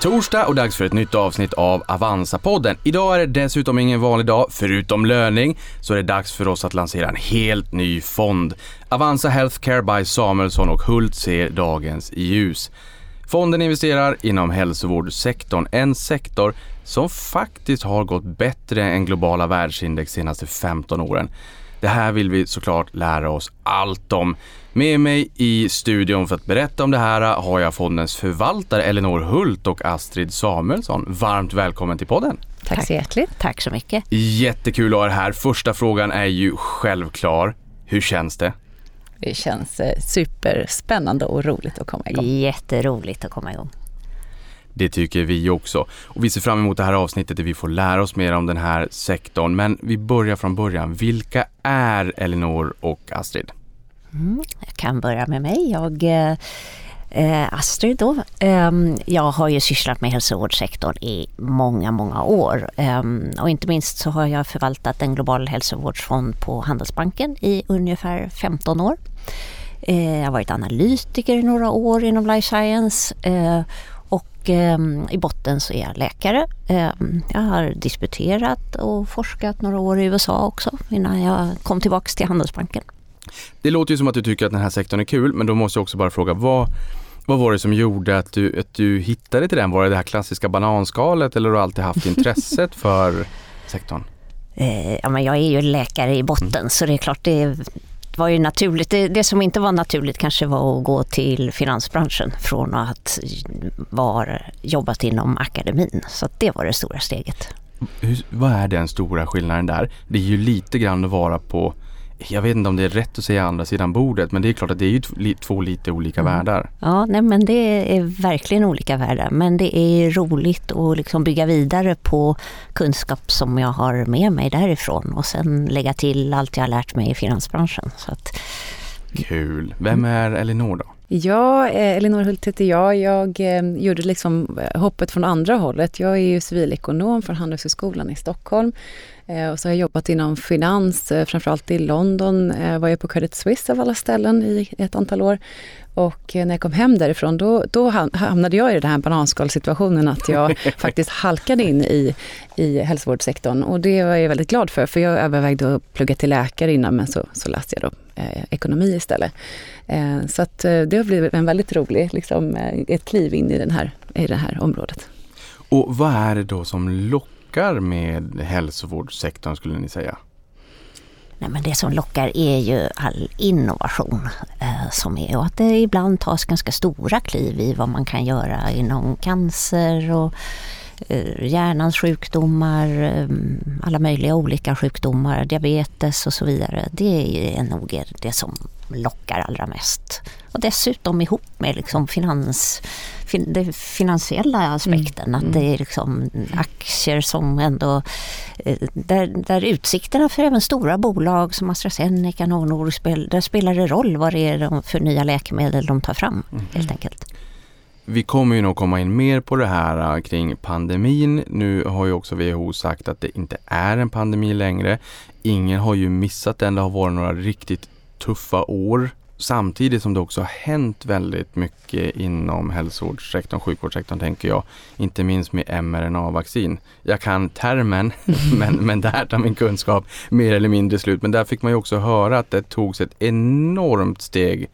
torsdag och dags för ett nytt avsnitt av Avanza-podden. Idag är det dessutom ingen vanlig dag, förutom löning, så är det dags för oss att lansera en helt ny fond. Avanza Healthcare by Samuelsson och Hult ser dagens ljus. Fonden investerar inom hälsovårdssektorn, en sektor som faktiskt har gått bättre än globala världsindex senaste 15 åren. Det här vill vi såklart lära oss allt om. Med mig i studion för att berätta om det här har jag fondens förvaltare Elinor Hult och Astrid Samuelsson. Varmt välkommen till podden. Tack så hjärtligt. Tack så mycket. Jättekul att ha er här. Första frågan är ju självklar. Hur känns det? Det känns eh, superspännande och roligt att komma igång. Jätteroligt att komma igång. Det tycker vi också. Och vi ser fram emot det här avsnittet där vi får lära oss mer om den här sektorn. Men vi börjar från början. Vilka är Elinor och Astrid? Mm, jag kan börja med mig. Jag eh, eh Astrid då. Eh, jag har ju sysslat med hälsovårdssektorn i många, många år. Eh, och inte minst så har jag förvaltat en global hälsovårdsfond på Handelsbanken i ungefär 15 år. Eh, jag har varit analytiker i några år inom life science eh, och ehm, i botten så är jag läkare. Ehm, jag har disputerat och forskat några år i USA också innan jag kom tillbaks till Handelsbanken. Det låter ju som att du tycker att den här sektorn är kul, men då måste jag också bara fråga, vad, vad var det som gjorde att du, att du hittade till den? Var det det här klassiska bananskalet eller har du alltid haft intresset för sektorn? Eh, ja, men jag är ju läkare i botten mm. så det är klart det var ju naturligt. Det, det, som inte var naturligt kanske var att gå till finansbranschen från att ha jobbat inom akademin. Så det var det stora steget. Hur, vad är den stora skillnaden där? Det är ju lite grann att vara på jag vet inte om det är rätt att säga andra sidan bordet men det är klart att det är ju två lite olika mm. världar. Ja, nej, men det är verkligen olika världar men det är roligt att liksom bygga vidare på kunskap som jag har med mig därifrån och sen lägga till allt jag har lärt mig i finansbranschen. Så att... Kul! Vem är Elinor då? Ja, Elinor Hult heter jag. Jag eh, gjorde liksom hoppet från andra hållet. Jag är ju civilekonom från Handelshögskolan i Stockholm. Eh, och så har jag jobbat inom finans, eh, framförallt i London. Jag var jag på Credit Suisse av alla ställen i ett antal år. Och när jag kom hem därifrån då, då hamnade jag i den här bananskalsituationen att jag faktiskt halkade in i, i hälsovårdssektorn. Och det var jag väldigt glad för, för jag övervägde att plugga till läkare innan men så, så läste jag då eh, ekonomi istället. Eh, så att eh, det har blivit en väldigt rolig, liksom, eh, ett kliv in i, den här, i det här området. Och vad är det då som lockar med hälsovårdssektorn skulle ni säga? Nej, men det som lockar är ju all innovation eh, som är och att det ibland tas ganska stora kliv i vad man kan göra inom cancer och eh, hjärnans sjukdomar, eh, alla möjliga olika sjukdomar, diabetes och så vidare. Det är nog det som lockar allra mest. Och dessutom ihop med liksom finans, fin, den finansiella aspekten. Mm. Att det är liksom aktier som ändå... Eh, där, där utsikterna för även stora bolag som AstraZeneca, Novo Nordisk, där spelar det roll vad det är för nya läkemedel de tar fram mm. helt enkelt. Vi kommer ju nog komma in mer på det här äh, kring pandemin. Nu har ju också WHO sagt att det inte är en pandemi längre. Ingen har ju missat den. Det har varit några riktigt tuffa år samtidigt som det också har hänt väldigt mycket inom hälsovårdssektorn, sjukvårdssektorn tänker jag. Inte minst med mRNA-vaccin. Jag kan termen men, men där tar min kunskap mer eller mindre slut. Men där fick man ju också höra att det togs ett enormt steg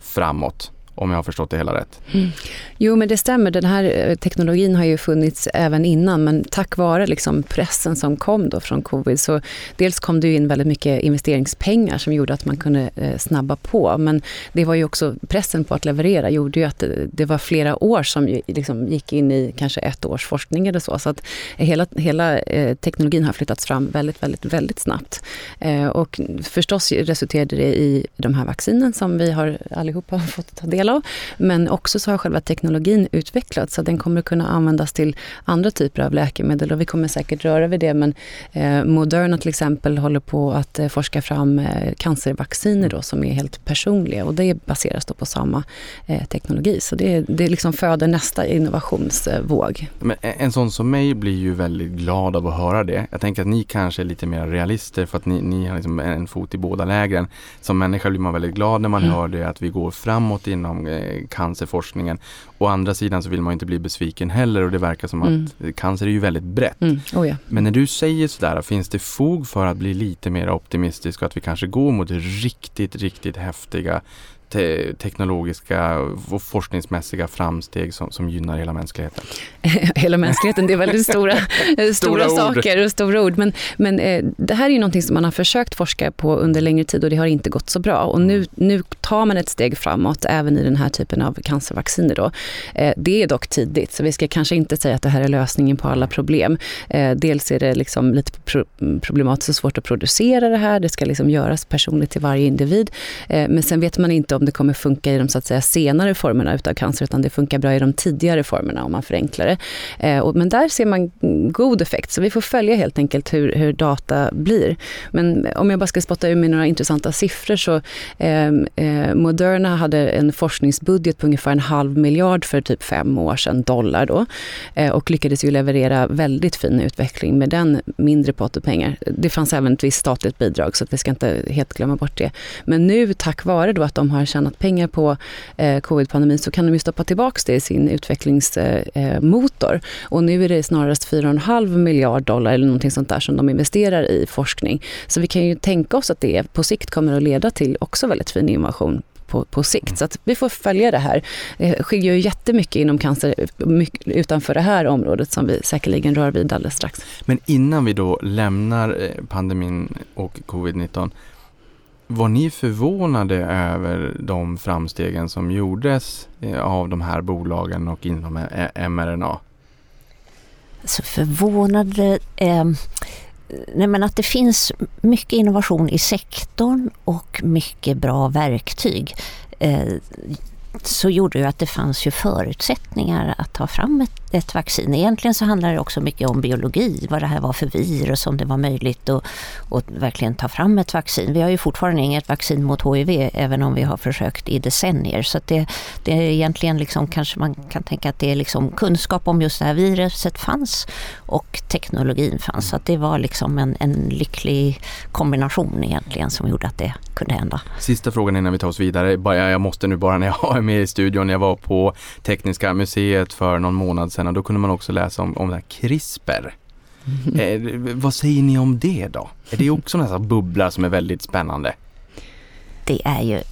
framåt om jag har förstått det hela rätt. Mm. Jo, men det stämmer. Den här eh, teknologin har ju funnits även innan, men tack vare liksom pressen som kom då från covid, så dels kom det in väldigt mycket investeringspengar som gjorde att man kunde eh, snabba på, men det var ju också pressen på att leverera gjorde ju att eh, det, var flera år som liksom gick in i kanske ett års forskning eller så, så att hela, hela teknologin har flyttats fram väldigt, väldigt, väldigt snabbt. och förstås resulterade det i de här vaccinen som vi har allihopa fått ta del av, men också så har själva teknologin teknologin utvecklats så den kommer kunna användas till andra typer av läkemedel och vi kommer säkert röra vid det men eh, Moderna till exempel håller på att eh, forska fram eh, cancervacciner då som är helt personliga och det baseras då på samma eh, teknologi så det, det liksom föder nästa innovationsvåg. Men en sån som mig blir ju väldigt glad av att höra det. Jag tänker att ni kanske är lite mer realister för att ni, ni har liksom en fot i båda lägren. Som människa blir man väldigt glad när man mm. hör det att vi går framåt inom inom eh, cancerforskningen. Å andra sidan så vill man inte bli besviken heller och det verkar som mm. att cancer är ju väldigt brett. Mm. Oh ja. Men när du säger sådär, finns det fog för att bli lite mer optimistisk och att vi kanske går mot riktigt, riktigt häftiga te teknologiska och forskningsmässiga framsteg som, som gynnar hela mänskligheten? hela mänskligheten, det är väldigt stora, stora, stora saker och stora ord. Men, men eh, det här är ju någonting som man har försökt forska på under längre tid och det har inte gått så bra. Och nu, nu tar man ett steg framåt även i den här typen av cancervacciner. Då. Eh, det är dock tidigt, så vi ska kanske inte säga att det här är lösningen på alla problem. Eh, dels är det liksom lite pro problematiskt och svårt att producera det här. Det ska liksom göras personligt till varje individ. Eh, men sen vet man inte om det kommer funka i de så att säga, senare formerna utav cancer, utan det funkar bra i de tidigare formerna om man förenklar det. Eh, och, men där ser man god effekt, så vi får följa helt enkelt hur, hur data blir. Men om jag bara ska spotta ur med några intressanta siffror så eh, eh, Moderna hade en forskningsbudget på ungefär en halv miljard för typ fem år sedan, dollar då, eh, och lyckades ju leverera väldigt fin utveckling med den mindre potten pengar. Det fanns även ett visst statligt bidrag så att vi ska inte helt glömma bort det. Men nu tack vare då att de har tjänat pengar på eh, covid-pandemin så kan de ju stoppa tillbaka det i sin utvecklingsmotor. Eh, eh och nu är det snarast 4,5 miljard dollar eller någonting sånt där som de investerar i forskning. Så vi kan ju tänka oss att det på sikt kommer att leda till också väldigt fin innovation på, på sikt. Så att vi får följa det här. Det skiljer ju jättemycket inom cancer utanför det här området som vi säkerligen rör vid alldeles strax. Men innan vi då lämnar eh, pandemin och covid-19 var ni förvånade över de framstegen som gjordes eh, av de här bolagen och inom eh, mRNA? Så alltså, förvånade... Eh, nej men att det finns mycket innovation i sektorn och mycket bra verktyg. Eh, så gjorde ju att det fanns ju förutsättningar att ta fram ett, ett, vaccin. Egentligen så handlar det också mycket om biologi, vad det här var för virus, om det var möjligt att, att verkligen ta fram ett vaccin. Vi har ju fortfarande inget vaccin mot HIV, även om vi har försökt i decennier. Så det, det är egentligen liksom, kanske man kan tänka att det är liksom kunskap om just det här viruset fanns och teknologin fanns. Så att det var liksom en, en lycklig kombination egentligen som gjorde att det kunde hända. Sista frågan innan vi tar oss vidare. Jag måste nu bara när jag är med i studion. Jag var på Tekniska museet för någon månad sedan och då kunde man också läsa om, om det här CRISPR. Mm. Eh, vad säger ni om det då? Är det också en bubbla som är väldigt spännande? Det är ju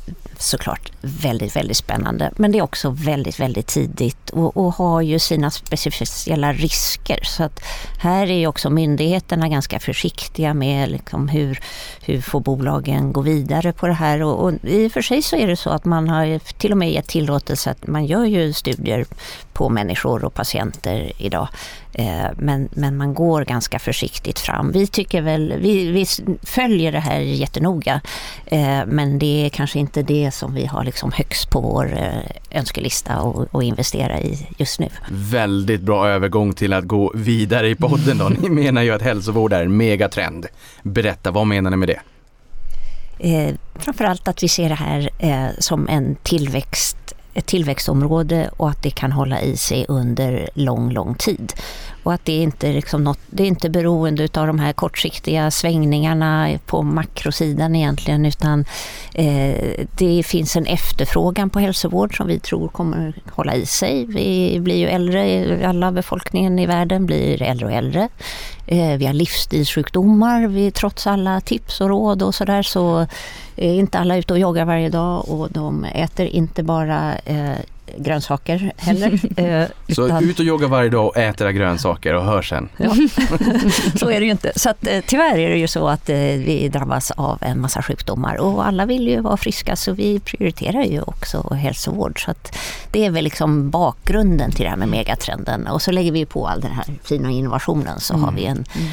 såklart väldigt, väldigt spännande. Men det är också väldigt, väldigt tidigt och, och har ju sina speciella risker. Så att här är ju också myndigheterna ganska försiktiga med liksom hur, hur får bolagen gå vidare på det här. Och, och i och för sig så är det så att man har till och med gett tillåtelse att man gör ju studier på människor och patienter idag. Eh, men, men man går ganska försiktigt fram. Vi tycker väl, vi, vi följer det här jättenoga eh, men det är kanske inte det som vi har liksom högst på vår eh, önskelista att investera i just nu. Väldigt bra övergång till att gå vidare i podden då. Ni menar ju att hälsovård är en megatrend. Berätta, vad menar ni med det? Eh, framförallt att vi ser det här eh, som en tillväxt ett tillväxtområde och att det kan hålla i sig under lång, lång tid. Och att det inte liksom något, det är inte beroende av de här kortsiktiga svängningarna på makrosidan egentligen utan eh, det finns en efterfrågan på hälsovård som vi tror kommer hålla i sig. Vi blir ju äldre, alla befolkningen i världen blir äldre och äldre. Eh, vi har livsstilssjukdomar, vi, trots alla tips och råd och sådär så är inte alla ute och joggar varje dag och de äter inte bara eh, grönsaker heller. Eh, så utan... ut och jogga varje dag och äta grönsaker och hör sen. Ja. så är det ju inte. Så att, eh, tyvärr är det ju så att eh, vi drabbas av en massa sjukdomar och alla vill ju vara friska så vi prioriterar ju också hälsovård. Så att det är väl liksom bakgrunden till det här med megatrenden och så lägger vi på all den här fina innovationen så mm. har vi en mm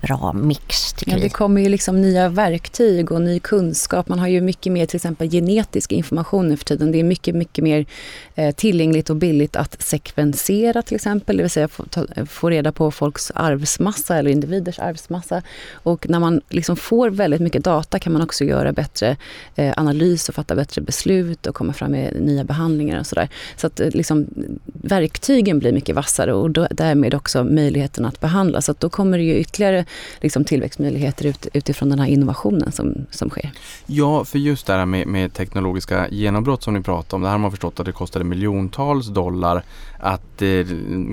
bra mix ja. Det kommer ju liksom nya verktyg och ny kunskap. Man har ju mycket mer till exempel genetisk information nu för tiden. Det är mycket, mycket mer eh, tillgängligt och billigt att sekvensera till exempel, det vill säga få, ta, få reda på folks arvsmassa eller individers arvsmassa. Och när man liksom får väldigt mycket data kan man också göra bättre eh, analys och fatta bättre beslut och komma fram med nya behandlingar och sådär. Så att eh, liksom, verktygen blir mycket vassare och då, därmed också möjligheten att behandla. Så att då kommer det ju ytterligare ytterligare liksom, tillväxtmöjligheter ut, utifrån den här innovationen som, som sker. Ja, för just det här med, med teknologiska genombrott som ni pratar om. Det här har man förstått att det kostade miljontals dollar att eh,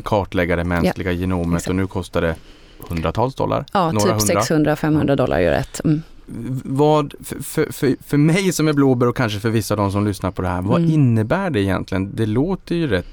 kartlägga det mänskliga ja, genomet exakt. och nu kostar det hundratals dollar. Ja, typ 600-500 dollar gör rätt. Mm. Vad, för, för, för mig som är blåbär och kanske för vissa av de som lyssnar på det här, vad mm. innebär det egentligen? Det låter ju rätt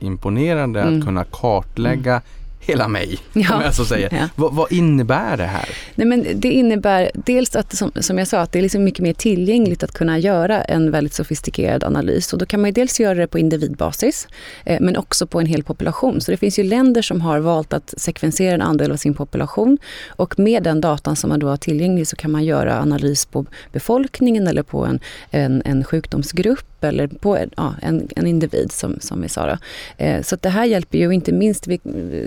imponerande mm. att kunna kartlägga mm hela mig, ja. om jag så säger. Ja. Vad, vad, innebär det här? Nej, men det innebär dels att, som, som jag sa, att det är liksom mycket mer tillgängligt att kunna göra en väldigt sofistikerad analys. Och då kan man dels göra det på individbasis, eh, men också på en hel population. Så det finns ju länder som har valt att sekvensera en andel av sin population. Och med den datan som man då har tillgänglig så kan man göra analys på befolkningen eller på en, en, en sjukdomsgrupp eller på ja, en, en individ som, som vi sa. Då. Eh, så det här hjälper ju inte minst, vi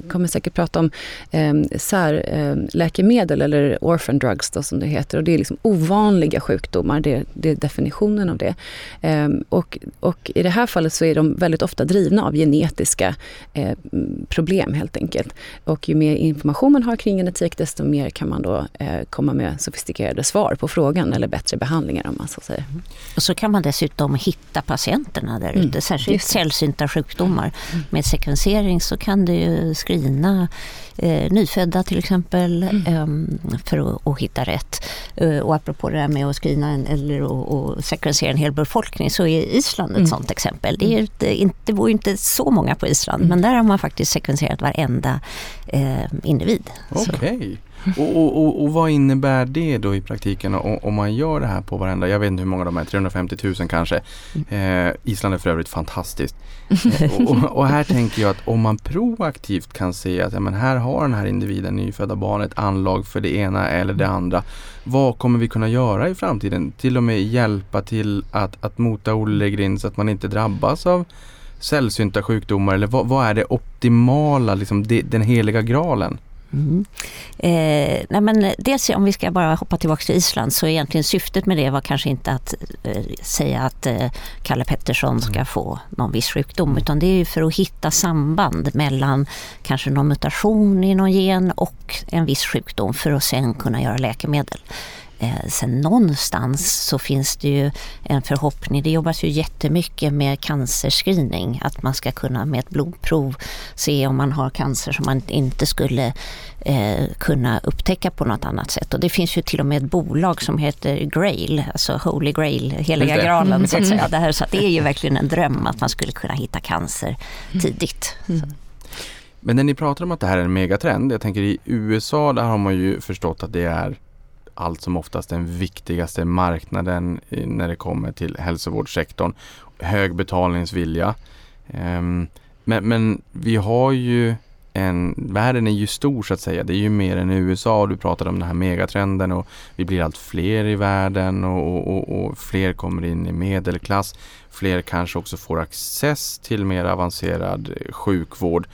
kommer säkert prata om eh, särläkemedel ehm, eh, eller orphan drugs då, som det heter. Och det är liksom ovanliga sjukdomar, det, det är definitionen av det. Eh, och, och i det här fallet så är de väldigt ofta drivna av genetiska eh, problem helt enkelt. Och ju mer information man har kring genetik desto mer kan man då eh, komma med sofistikerade svar på frågan eller bättre behandlingar om man så säger. Och så kan man dessutom hitta hitta patienterna där ute, mm, särskilt sällsynta sjukdomar. Mm. Med sekvensering så kan du ju screena eh, nyfödda till exempel mm. eh, för att, att, hitta rätt. Eh, och apropå det där med att screena en, eller och, och sekvensera en hel befolkning så är Island ett mm. sånt exempel. Det, är mm. inte, det bor ju inte så många på Island men där har man faktiskt sekvenserat varenda eh, individ. Okej. Okay. Och, och, och, och, vad innebär det då i praktiken om, man gör det här på varenda, jag vet inte hur många de är, 350 000 kanske. Eh, Island är för övrigt fantastiskt. Eh, och, här tänker jag att om man proaktivt kan se att ja, men här har den här individen, nyfödda barnet, anlag för det ena eller det andra. Vad kommer vi kunna göra i framtiden? Till och med hjälpa till att, att mota Olle så att man inte drabbas av sällsynta sjukdomar eller vad, vad är det optimala, liksom det, den heliga graalen? Mm. Eh, nej men dels om vi ska bara hoppa tillbaka till Island så egentligen syftet med det var kanske inte att eh, säga att eh, Kalle Pettersson ska mm. få någon viss sjukdom utan det är för att hitta samband mellan kanske någon mutation i någon gen och en viss sjukdom för att sen kunna göra läkemedel. Eh, sen någonstans så finns det ju en förhoppning, det jobbas ju jättemycket med cancerscreening, att man ska kunna med ett blodprov se om man har cancer som man inte skulle eh, kunna upptäcka på något annat sätt. Och det finns ju till och med ett bolag som heter Grail, alltså Holy Grail, heliga graalen så att säga. Det, här, så att det är ju verkligen en dröm att man skulle kunna hitta cancer tidigt. Mm. Men när ni pratar om att det här är en megatrend, jag tänker i USA där har man ju förstått att det är allt som oftast den viktigaste marknaden eh, när det kommer till hälsovårdssektorn. Hög betalningsvilja. Ehm, men, men vi har ju en, världen är ju stor så att säga. Det är ju mer än USA. Du pratade om den här megatrenden och vi blir allt fler i världen och, och, och, fler kommer in i medelklass. Fler kanske också får access till mer avancerad eh, sjukvård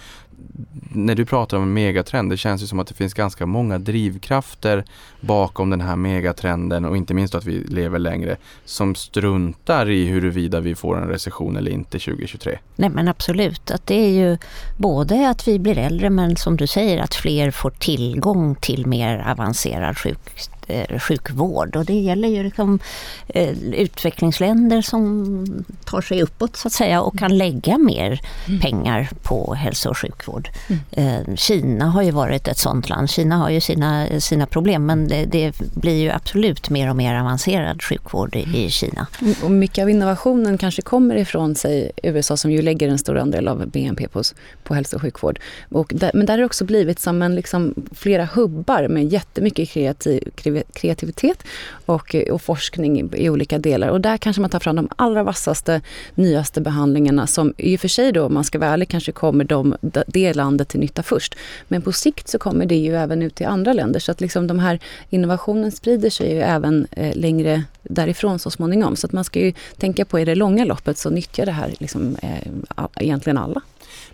när du pratar om en megatrend, det känns ju som att det finns ganska många drivkrafter bakom den här megatrenden och inte minst att vi lever längre som struntar i huruvida vi får en recession eller inte 2023. Nej men absolut, att det är ju både att vi blir äldre men som du säger att fler får tillgång till mer avancerad sjukvård sjukvård och det gäller ju liksom, eh, utvecklingsländer som tar sig uppåt så att säga och kan lägga mer mm. pengar på hälso och sjukvård. Mm. Eh, Kina har ju varit ett sånt land. Kina har ju sina, sina problem men det, det blir ju absolut mer och mer avancerad sjukvård i, i Kina. Mm, och mycket av innovationen kanske kommer ifrån sig USA som ju lägger en stor andel av BNP på, på hälso och sjukvård. Och där, men där har det också blivit som en, liksom, flera hubbar med jättemycket kreativ, kreativitet och, eh, och forskning i, i, olika delar. Och där kanske man tar fram de allra vassaste, nyaste behandlingarna som i och för sig då, om man ska vara ärlig, kanske kommer de, det landet till nytta först. Men på sikt så kommer det ju även ut till andra länder. Så att liksom de här innovationen sprider sig ju även eh, längre därifrån så småningom. Så att man ska ju tänka på i det långa loppet så nyttjar det här liksom, eh, egentligen alla.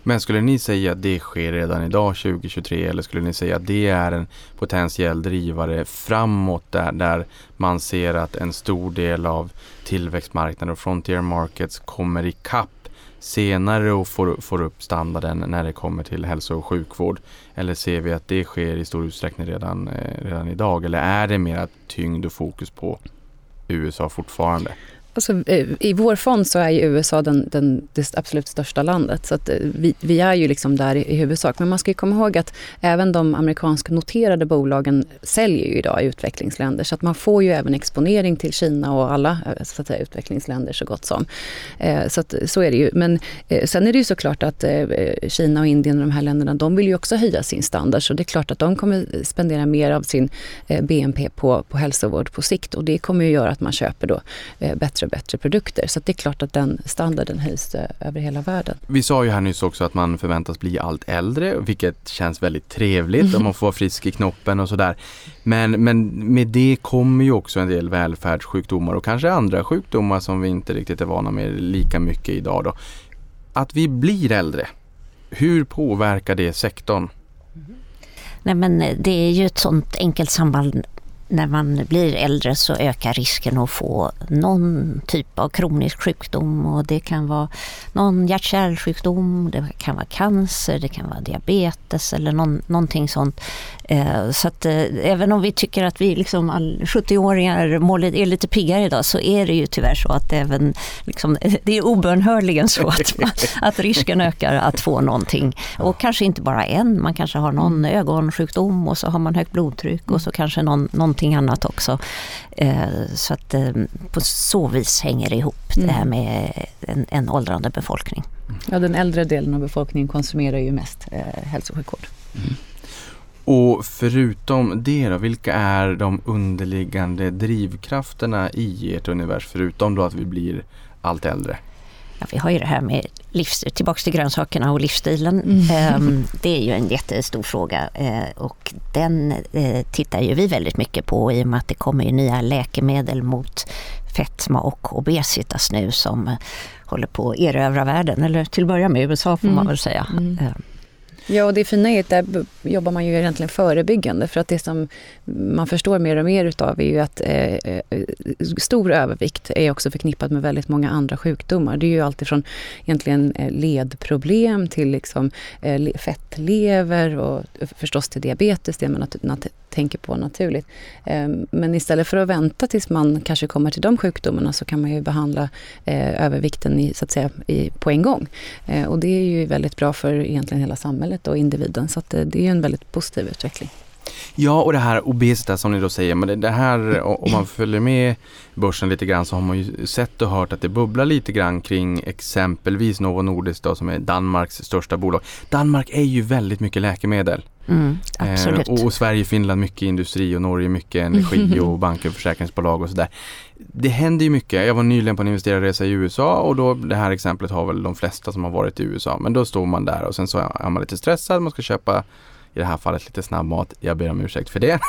Men skulle ni säga att det sker redan idag 2023 eller skulle ni säga att det är en potentiell drivare framåt där, där man ser att en stor del av tillväxtmarknaden och frontier markets kommer ikapp senare och får, får upp standarden när det kommer till hälso och sjukvård? Eller ser vi att det sker i stor utsträckning redan, eh, redan idag? Eller är det mer tyngd och fokus på USA fortfarande? Alltså, eh, I vår fond så är ju USA den, den, det absolut största landet. Så att eh, vi, vi är ju liksom där i, i huvudsak. Men man ska komma ihåg att även de amerikanska noterade bolagen säljer ju idag i utvecklingsländer. Så att man får ju även exponering till Kina och alla eh, så att säga, utvecklingsländer så gott som. så, att, så är det ju. Men sen är det ju såklart att Kina och Indien och de här länderna, de vill ju också höja sin standard. Så det är klart att de kommer spendera mer av sin BNP på, på hälsovård på sikt. Och det kommer ju göra att man köper då bättre bättre och bättre produkter. Så det är klart att den standarden höjs eh, över hela världen. Vi sa ju här nyss också att man förväntas bli allt äldre, vilket känns väldigt trevligt om man får vara frisk i knoppen och sådär. Men, men med det kommer ju också en del välfärdssjukdomar och kanske andra sjukdomar som vi inte riktigt är vana med lika mycket idag. Då. Att vi blir äldre, hur påverkar det sektorn? Nej men det är ju ett sånt enkelt samband när man blir äldre så ökar risken att få någon typ av kronisk sjukdom och det kan vara någon hjärt-kärlsjukdom, det kan vara cancer, det kan vara diabetes eller någon, någonting sånt. Eh, så att eh, även om vi tycker att vi liksom 70-åringar är lite piggare idag så är det ju tyvärr så att även liksom, det är obönhörligen så att, man, att risken ökar att få någonting. Och kanske inte bara en, man kanske har någon ögonsjukdom och så har man högt blodtryck och så kanske någon, någonting annat också. Eh, så att på så vis hänger det ihop det här mm. med en, en åldrande befolkning. Ja, den äldre delen av befolkningen konsumerar ju mest eh, hälso och sjukvård. Mm. Och förutom det då, vilka är de underliggande drivkrafterna i ert universum? Förutom då att vi blir allt äldre. Ja, vi har ju det här med livs, tillbaks till grönsakerna och livsstilen. Mm. Ehm, det är ju en jättestor fråga eh, och den eh, tittar ju vi väldigt mycket på i och med att det kommer ju nya läkemedel mot fetma och obesitas nu som håller på att erövra världen. Eller till att börja med USA får man mm. väl säga. Mm. Ehm, Ja, och det fina är att där jobbar man ju egentligen förebyggande. För att det som man förstår mer och mer utav är ju att eh, eh stor övervikt är också förknippat med väldigt många andra sjukdomar. Det är ju alltifrån egentligen eh, ledproblem till liksom, eh, fettlever och eh, förstås till diabetes, det man tänker på naturligt. Ehm, men istället för att vänta tills man kanske kommer till de sjukdomarna så kan man ju behandla eh, övervikten i, så att säga, i, på en gång. Eh, och det är ju väldigt bra för egentligen hela samhället och individen. Så eh, det är en väldigt positiv utveckling. Ja, och det här obesitas som ni då säger, men det, här om man följer med börsen lite grann så har man ju sett och hört att det bubblar lite grann kring exempelvis Novo Nordisk då, som är Danmarks största bolag. Danmark är ju väldigt mycket läkemedel. Mm, absolut. Eh, och, och, Sverige, Finland mycket industri och Norge mycket energi och banker och försäkringsbolag och sådär. Det händer ju mycket. Jag var nyligen på en investerarresa i USA och då det här exemplet har väl de flesta som har varit i USA. Men då står man där och sen så är man lite stressad, man ska köpa i det här fallet lite snabbmat. Jag ber om ursäkt för det.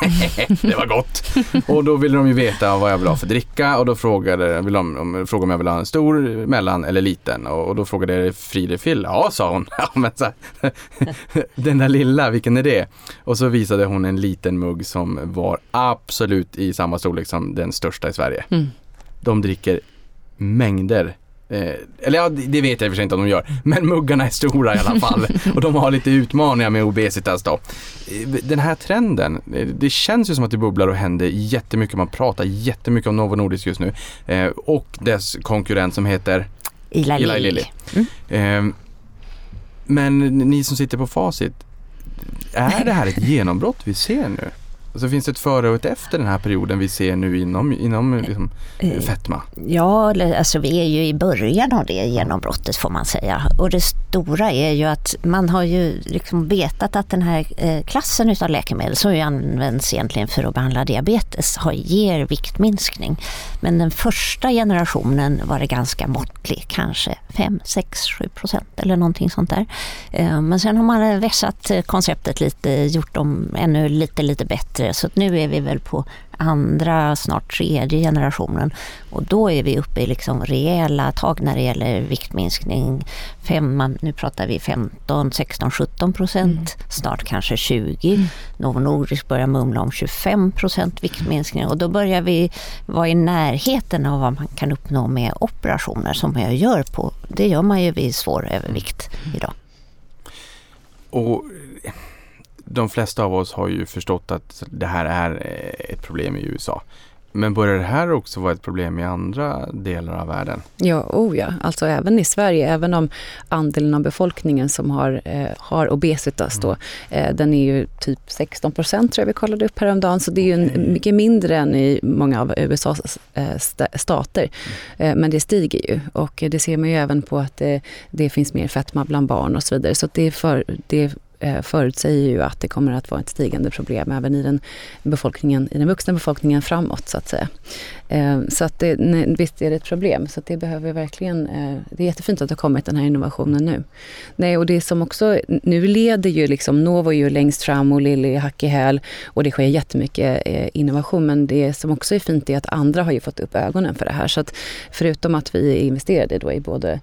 det var gott! Och då ville de ju veta vad jag vill ha för dricka och då frågade, vill de, frågade om jag vill ha en stor, mellan eller liten. Och, och då frågade jag fri refill. Ja, sa hon. Ja, men så den där lilla, vilken är det? Och så visade hon en liten mugg som var absolut i samma storlek som den största i Sverige. Mm. De dricker mängder Eh, eller ja, det vet jag i och för sig inte om de gör. Men muggarna är stora i alla fall. och de har lite utmaningar med obesitas då. Eh, den här trenden, eh, det känns ju som att det bubblar och händer jättemycket. Man pratar jättemycket om Novo Nordisk just nu. Eh, och dess konkurrent som heter Eli Lilly. Lilly. Mm. Eh, men ni som sitter på facit, är det här ett genombrott vi ser nu? Så finns det ett före och ett efter den här perioden vi ser nu inom, inom liksom, eh, fetma? Ja, alltså vi är ju i början av det genombrottet får man säga. Och det stora är ju att man har ju liksom vetat att den här eh, klassen utav läkemedel som ju används egentligen för att behandla diabetes har, ger viktminskning. Men den första generationen var det ganska måttlig, kanske 5, 6, 7 procent eller någonting sånt där. Eh, men sen har man vässat konceptet lite, gjort dem ännu lite, lite bättre vidare. Så nu är vi väl på andra, snart tredje generationen. Och då är vi uppe i liksom rejäla tag när det gäller viktminskning. Fem, nu pratar vi 15, 16, 17 procent, mm. snart kanske 20. Mm. Novo Nordisk börjar mumla om 25 procent viktminskning och då börjar vi vara i närheten av vad man kan uppnå med operationer som jag gör på, det gör man ju vid svår övervikt idag. Och de flesta av oss har ju förstått att det här är ett problem i USA. Men börjar det här också vara ett problem i andra delar av världen? Ja, oh ja. Alltså även i Sverige, även om andelen av befolkningen som har, eh, har obesitas då, mm. eh, den är ju typ 16 procent tror jag vi kollade upp häromdagen. Så det är ju en, mycket mindre än i många av USAs eh, stater. Mm. Eh, men det stiger ju och det ser man ju även på att det, det finns mer fetma bland barn och så vidare. Så det, är för, det Eh, Eh, förutsäger ju att det kommer att vara ett stigande problem även i den, befolkningen, i den vuxna befolkningen framåt så att säga. Eh, så att det, visst är det ett problem, så det behöver verkligen, eh, det är jättefint att det har kommit den här innovationen nu. Nej, och det som också, nu leder ju liksom Novo ju längst fram och Lilly hack i häl och det sker jättemycket innovation, men det som också är fint är att andra har ju fått upp ögonen för det här. Så att förutom att vi är investerade då i både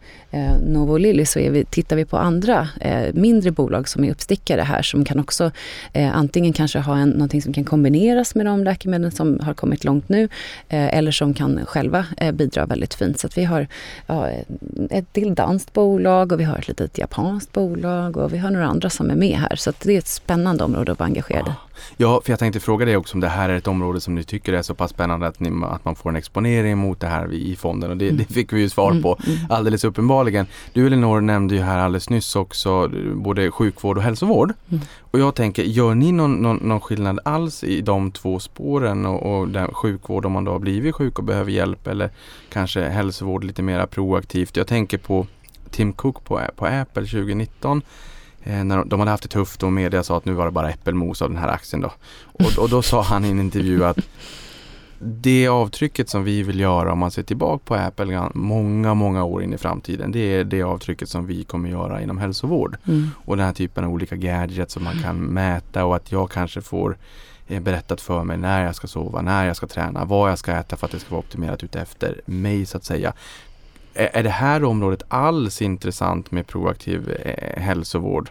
Novo och Lilly så är vi, tittar vi på andra mindre bolag som är uppstigande avstickare här som kan också eh, antingen kanske ha en, någonting som kan kombineras med de läkemedel som har kommit långt nu eh, eller som kan själva eh, bidra väldigt fint. Så att vi har ja, ett till danskt bolag och vi har ett litet japanskt bolag och vi har några andra som är med här. Så det är ett spännande område att vara engagerad i. Ja, för jag tänkte fråga dig också om det här är ett område som ni tycker är så pass spännande att, ni, att man får en exponering mot det här i fonden och det, mm. det fick vi ju svar mm, på mm, alldeles uppenbarligen. Du Elinor nämnde ju här alldeles nyss också både sjukvård och hälsovård. Mm. Och jag tänker, gör ni någon, någon, någon, skillnad alls i de två spåren och, och den sjukvård om man då har blivit sjuk och behöver hjälp eller kanske hälsovård lite mer proaktivt. Jag tänker på Tim Cook på, på Apple 2019 Eh, när de hade haft det tufft och media sa att nu var det bara äppelmos av den här aktien då. Och, och då sa han i en intervju att det avtrycket som vi vill göra om man ser tillbaka på Apple många, många år in i framtiden. Det är det avtrycket som vi kommer göra inom hälsovård. Mm. Och den här typen av olika gadgets som man kan mäta och att jag kanske får eh, berättat för mig när jag ska sova, när jag ska träna, vad jag ska äta för att det ska vara optimerat utefter mig så att säga är det här området alls intressant med proaktiv eh, hälsovård?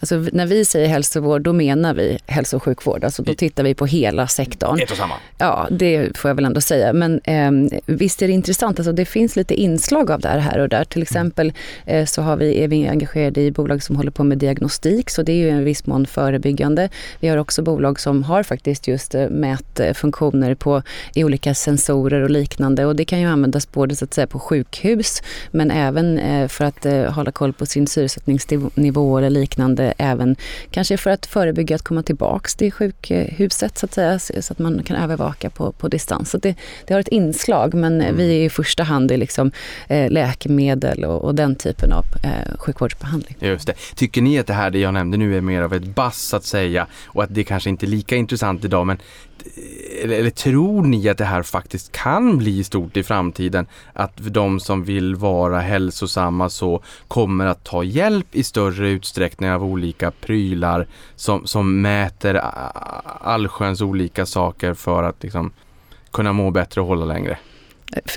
Alltså, när vi säger hälsovård, då menar vi hälso och sjukvård. Alltså, då tittar vi på hela sektorn. Ett och samma. Ja, det får jag väl ändå säga. Men eh, visst är det intressant. Alltså, det finns lite inslag av det här, här och där. Till exempel eh, så har vi, är vi engagerade i bolag som håller på med diagnostik, så det är ju en viss mån förebyggande. Vi har också bolag som har faktiskt just eh, mätfunktioner på, i olika sensorer och liknande. Och det kan ju användas både så att säga på sjukhus, men även eh, för att eh, hålla koll på sin syresättningsnivå eller liknande även kanske för att förebygga att komma tillbaks till sjukhuset så att säga, så att man kan övervaka på, på distans. Så det, det har ett inslag men mm. vi är i första hand i liksom, eh, läkemedel och, och, den typen av eh, sjukvårdsbehandling. Just det. Tycker ni att det här det jag nämnde nu är mer av ett bass att säga och att det kanske inte är lika intressant idag men eller, eller, tror ni att det här faktiskt kan bli stort i framtiden? Att de som vill vara hälsosamma så kommer att ta hjälp i större utsträckning av olika prylar som, som mäter allsköns olika saker för att liksom kunna må bättre och hålla längre?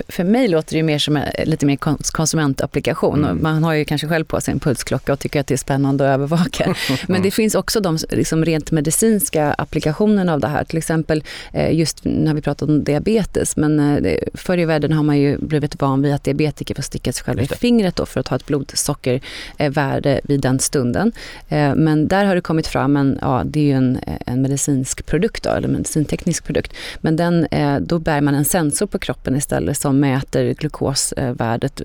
För mig låter det mer som en lite mer konsumentapplikation. Mm. Man har ju kanske själv på sig en pulsklocka och tycker att det är spännande att övervaka. Men det finns också de liksom rent medicinska applikationerna av det här. Till exempel eh, just när vi pratat om diabetes. Men eh, förr i världen har man ju blivit van vid att diabetiker får sticka sig själva i fingret för att ha ett blodsockervärde vid den stunden. Eh, men där har det kommit fram en, ja det är ju en, en medicinsk produkt då, eller medicinteknisk produkt. Men den, då bär man en sensor på kroppen istället ställe som mäter glukosvärdet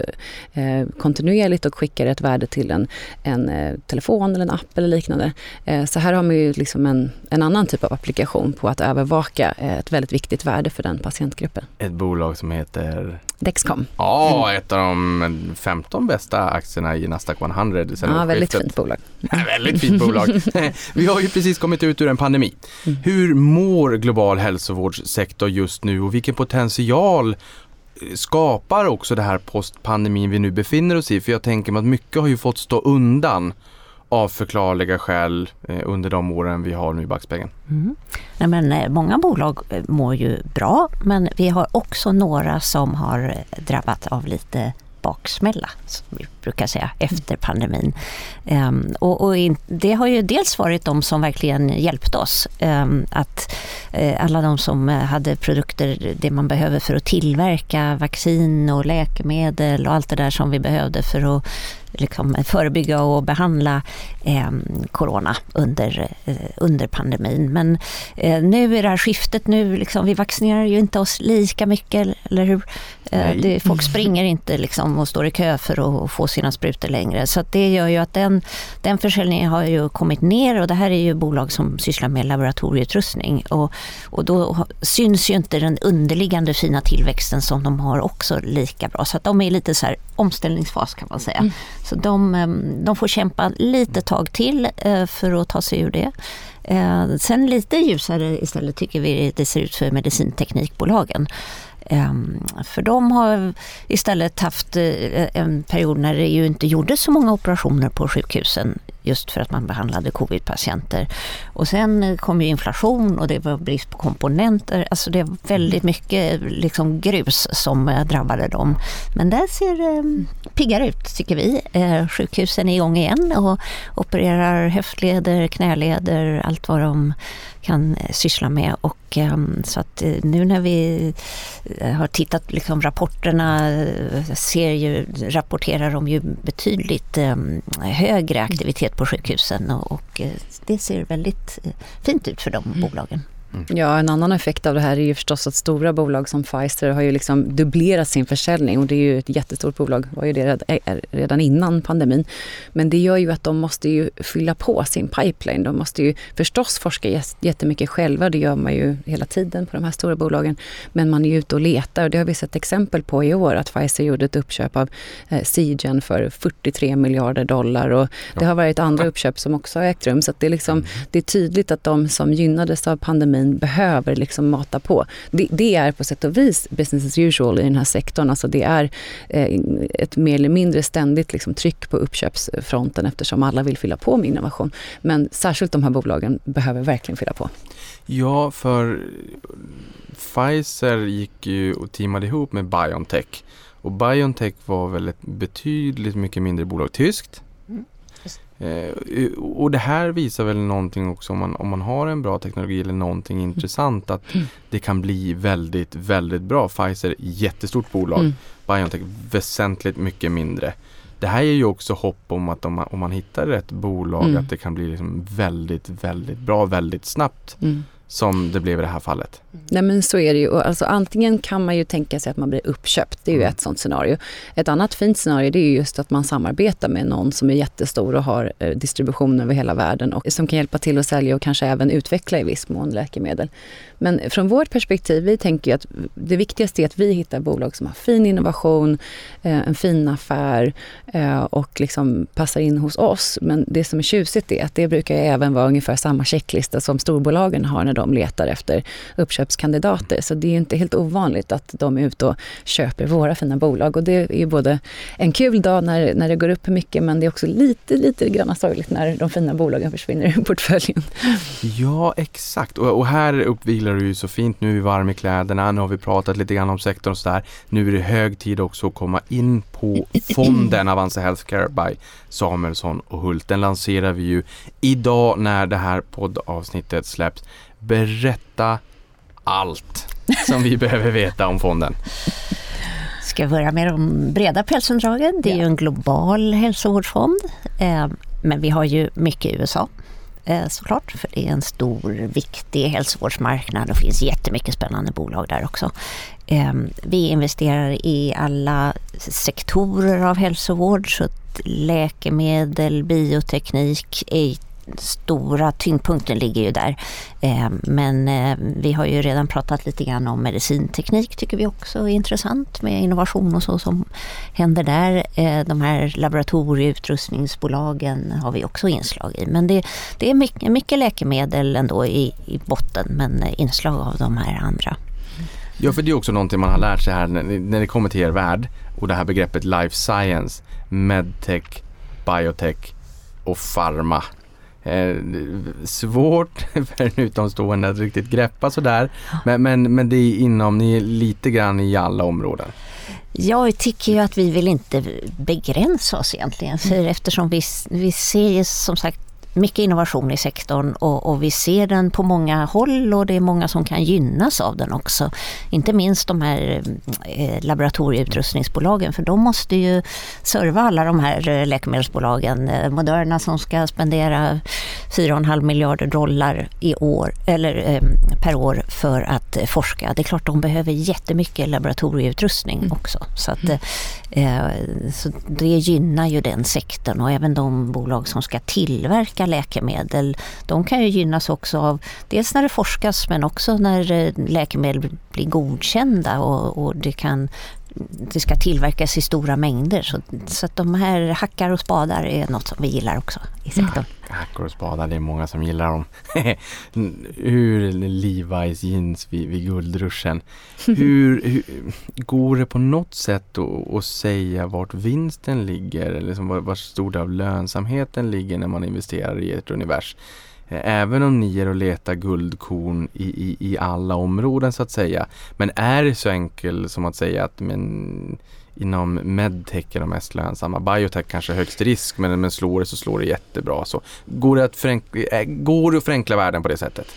eh, kontinuerligt och skickar ett värde till en, en eh, telefon eller en app eller liknande. Eh, så här har man ju liksom en, en annan typ av applikation på att övervaka ett väldigt viktigt värde för den patientgruppen. Ett bolag som heter? Dexcom. Ja, mm. ett av de 15 bästa aktierna i Nasdaq 100 Ja, väldigt fint bolag. Ja, väldigt fint bolag. Vi har ju precis kommit ut ur en pandemi. Mm. Hur mår global hälsovårdssektor just nu och vilken potential skapar också det här postpandemin vi nu befinner oss i. För jag tänker mig att mycket har ju fått stå undan av förklarliga skäl eh, under de åren vi har nu i backspegeln? Mm. Nej, men, eh, många bolag eh, mår ju bra men vi har också några som har drabbats av lite baksmälla, som vi brukar säga, efter pandemin. Um, och, och in, det har ju dels varit de som verkligen hjälpt oss. Um, att uh, alla de som eh, hade produkter, det man behöver för att tillverka vaccin och läkemedel och allt det där som vi behövde för att liksom förebygga och behandla eh, corona under, eh, under pandemin. Men eh, nu är det här skiftet, nu liksom, vi vaccinerar ju inte oss lika mycket, eller hur? Eh, det, folk springer inte liksom och står i kö för att få sina sprutor längre. Så det gör ju att den, den försäljningen har ju kommit ner och det här är ju bolag som sysslar med laboratorieutrustning. Och, och då syns ju inte den underliggande fina tillväxten som de har också lika bra. Så att de är lite så här omställningsfas kan man säga. Mm. Så de, ehm, de får kämpa lite tag till eh, för att ta sig ur det. Eh, sen lite ljusare istället tycker vi det ser ut för medicinteknikbolagen. Ehm, för de har istället haft eh, en period när det ju inte gjordes så många operationer på sjukhusen just för att man behandlade covid-patienter. Och sen kom ju inflation och det var brist på komponenter. Alltså det var väldigt mycket liksom grus som eh, drabbade dem. Men där ser det piggare ut tycker vi. Eh, sjukhusen är igång igen och opererar höftleder, knäleder, allt vad de kan eh, syssla med. Och, ehm, så att eh, nu när vi eh, har tittat liksom rapporterna ser ju, rapporterar de ju betydligt ehm, högre aktivitet på sjukhusen och, det ser väldigt fint ut för de mm. bolagen. Mm. Ja, en annan effekt av det här är ju förstås att stora bolag som Pfizer har ju liksom dubblerat sin försäljning och det är ju ett jättestort bolag, var ju det redan innan pandemin. Men det gör ju att de måste ju fylla på sin pipeline. De måste ju förstås forska jättemycket själva, det gör man ju hela tiden på de här stora bolagen. Men man är ju ute och letar och det har vi sett exempel på i år att Pfizer gjorde ett uppköp av eh, Seagen för 43 miljarder dollar och det har varit andra uppköp som också har ägt rum. Så det, är liksom, mm. det är tydligt att de som gynnades av pandemin ekonomin behöver liksom mata på. Det, det, är på sätt och vis business as usual i den här sektorn. Alltså det är eh, ett mer eller mindre ständigt liksom tryck på uppköpsfronten eftersom alla vill fylla på med innovation. Men särskilt de här bolagen behöver verkligen fylla på. Ja, för Pfizer gick ju och teamade ihop med Biontech. Och Biontech var väl ett betydligt mycket mindre bolag, tyskt. Eh, och det här visar väl någonting också om man, om man har en bra teknologi eller någonting mm. intressant att mm. det kan bli väldigt, väldigt bra. Pfizer, jättestort bolag. Mm. Biontech, väsentligt mycket mindre. Det här ger ju också hopp om att om man, om man hittar rätt bolag mm. att det kan bli liksom väldigt, väldigt bra väldigt snabbt. Mm som det blev i det här fallet? Nej men så är det ju. Alltså, antingen kan man ju tänka sig att man blir uppköpt. Det är ju mm. ett sånt scenario. Ett annat fint scenario det är just att man samarbetar med någon som är jättestor och har eh, distribution över hela världen och som kan hjälpa till att sälja och kanske även utveckla i viss mån läkemedel. Men från vårt perspektiv, vi tänker att det viktigaste är att vi hittar bolag som har fin innovation, eh, en fin affär eh, och liksom passar in hos oss. Men det som är tjusigt är att det brukar även vara ungefär samma checklista som storbolagen har när de letar efter uppköpskandidater. Så det är inte helt ovanligt att de är ute och köper våra fina bolag. Och det är ju både en kul dag när, när det går upp mycket men det är också lite, lite grann sorgligt när de fina bolagen försvinner ur portföljen. Ja, exakt. Och, och här uppvilar du ju så fint. Nu är vi varma i kläderna, nu har vi pratat lite grann om sektorn och sådär. Nu är det hög tid också att komma in på fonden Avanza Healthcare by Samuelsson och Hult. Den lanserar vi ju idag när det här poddavsnittet släpps berätta allt som vi behöver veta om fonden. Ska jag börja med de breda pälsundragen. Det är ju en global hälsovårdsfond. Eh, men vi har ju mycket i USA eh, såklart, för det är en stor, viktig hälsovårdsmarknad och finns jättemycket spännande bolag där också. Eh, vi investerar i alla sektorer av hälsovård, så läkemedel, bioteknik, stora tyngdpunkten ligger ju där. Eh, men eh, vi har ju redan pratat lite grann om medicinteknik tycker vi också är intressant med innovation och så som händer där. Eh, de här laboratorieutrustningsbolagen har vi också inslag i. Men det, det är mycket, mycket läkemedel ändå i, i botten men inslag av de här andra. Ja, för det är också någonting man har lärt sig här när det kommer till er värld och det här begreppet life science, medtech, biotech och farma. Eh, svårt för en utomstående att riktigt greppa sådär. Men, men, men det är inom, ni är lite grann i alla områden. Jag tycker ju att vi vill inte begränsa oss egentligen. För eftersom vi, vi ser som sagt mycket innovation i sektorn och, och, vi ser den på många håll och det är många som kan gynnas av den också. Inte minst de här eh, laboratorieutrustningsbolagen för de måste ju serva alla de här eh, läkemedelsbolagen. Eh, Moderna som ska spendera 4,5 miljarder dollar i år, eller, eh, per år för att forska. Det är klart de behöver jättemycket laboratorieutrustning mm. också. Så, att, mm. eh, så det gynnar ju den sektorn och även de bolag som ska tillverka läkemedel, de kan ju gynnas också av dels när det forskas men också när eh, läkemedel blir godkända och, och det kan det ska tillverkas i stora mängder. Så, så att de här hackar och spadar är något som vi gillar också i sektorn. Ja, hackar och spadar, det är många som gillar dem. hur Levi's jeans vid, vid guldruschen. Hur, hur, går det på något sätt att, att säga vart vinsten ligger? Eller liksom var, var stor del av lönsamheten ligger när man investerar i ett univers? Eh, även om ni är och letar guldkorn i, i, i alla områden så att säga. Men är det så enkelt som att säga att men, inom medtech är de mest lönsamma. Biotech kanske är högst risk men, men slår det så slår det jättebra. Så går, det att förenkla, eh, går det att förenkla världen på det sättet?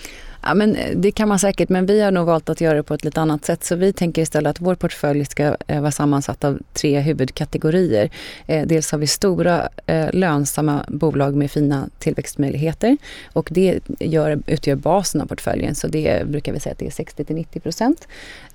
Ja, men eh, det kan man säkert, men vi har nog valt att göra det på ett lite annat sätt. Så vi tänker istället att vår portfölj ska eh, vara sammansatt av tre huvudkategorier. Eh, dels har vi stora lönsamma bolag med fina tillväxtmöjligheter och det gör, utgör basen av portföljen. Så det brukar vi säga att det är 60 90 procent.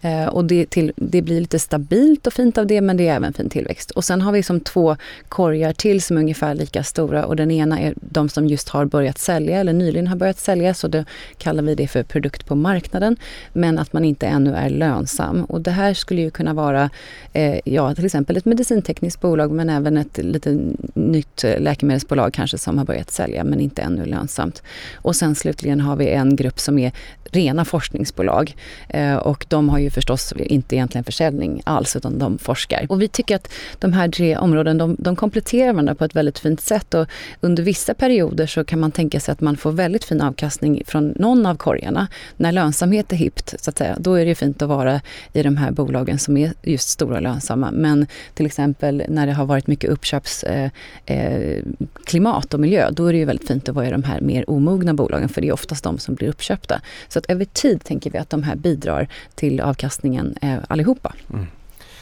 Eh, och det, till, det blir lite stabilt och fint av det, men det är även fin tillväxt. Och sen har vi som två korgar till som är ungefär lika stora och den ena är de som just har börjat sälja eller nyligen har börjat sälja, så då kallar vi det för produkt på marknaden, men att man inte ännu är lönsam. Och det här skulle ju kunna vara, eh, ja till exempel ett medicintekniskt bolag, men även ett lite nytt läkemedelsbolag kanske som har börjat sälja, men inte ännu lönsamt. Och sen slutligen har vi en grupp som är rena forskningsbolag. Eh, och de har ju förstås inte egentligen försäljning alls, utan de forskar. Och vi tycker att de här tre områdena, de, de kompletterar varandra på ett väldigt fint sätt. Och under vissa perioder så kan man tänka sig att man får väldigt fin avkastning från någon av korgarna. När lönsamhet är hippt, så att säga, då är det fint att vara i de här bolagen som är just stora och lönsamma. Men till exempel när det har varit mycket uppköpsklimat eh, eh, och miljö, då är det ju väldigt fint att vara i de här mer omogna bolagen, för det är oftast de som blir uppköpta. Så att över tid tänker vi att de här bidrar till avkastningen eh, allihopa. Mm.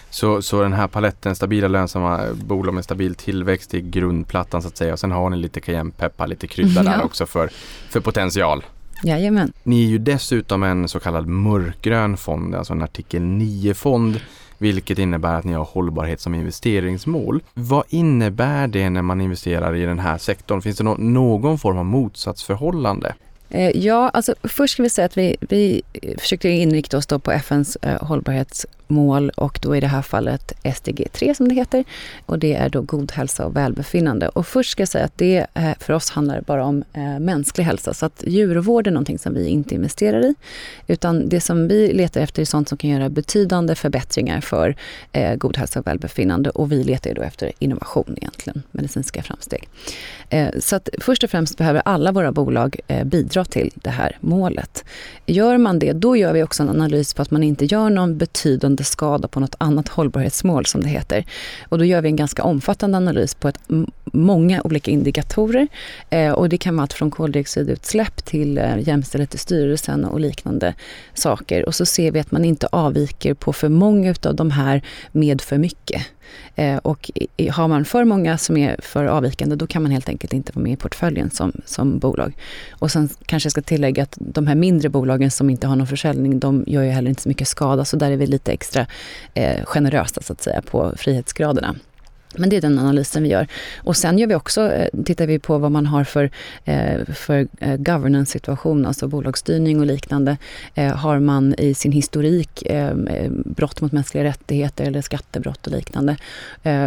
Så, så den här paletten, stabila lönsamma bolag med stabil tillväxt i grundplattan så att säga. Och sen har ni lite cayennepeppar, lite krydda där också för, för potential. Jajamän. Ni är ju dessutom en så kallad mörkgrön fond, alltså en artikel 9-fond vilket innebär att ni har hållbarhet som investeringsmål. Vad innebär det när man investerar i den här sektorn? Finns det någon form av motsatsförhållande? Eh, ja, alltså först ska vi säga att vi, vi försökte inrikta oss på FNs eh, och då i det här fallet SDG 3 som det heter. Och det är då god hälsa och välbefinnande. Och först ska jag säga att det eh, för oss handlar bara om eh, mänsklig hälsa. Så att djurvård är någonting som vi inte investerar i. Utan det som vi letar efter är sånt som kan göra betydande förbättringar för eh, god hälsa och välbefinnande. Och vi letar då efter innovation egentligen, medicinska framsteg. Eh, så att först och främst behöver alla våra bolag eh, bidra till det här målet. Gör man det, då gör vi också en analys på att man inte gör någon betydande skada på något annat hållbarhetsmål som det heter. Och då gör vi en ganska omfattande analys på ett, många olika indikatorer. Eh, och det kan vara allt från koldioxidutsläpp till eh, jämställdhet i styrelsen och liknande saker. Och så ser vi att man inte avviker på för många av de här med för mycket. Eh, och har man för många som är för avvikande, då kan man helt enkelt inte vara med i portföljen som, som bolag. Och sen kanske jag ska tillägga att de här mindre bolagen som inte har någon försäljning, de gör ju heller inte så mycket skada, så där är vi lite extra eh, generösa så att säga på frihetsgraderna. Men det är den analysen vi gör. Och sen gör vi också, eh, tittar vi på vad man har för, eh, för eh, governance-situation, alltså bolagsstyrning och liknande. Har man i sin historik brott mot mänskliga rättigheter eller skattebrott och liknande.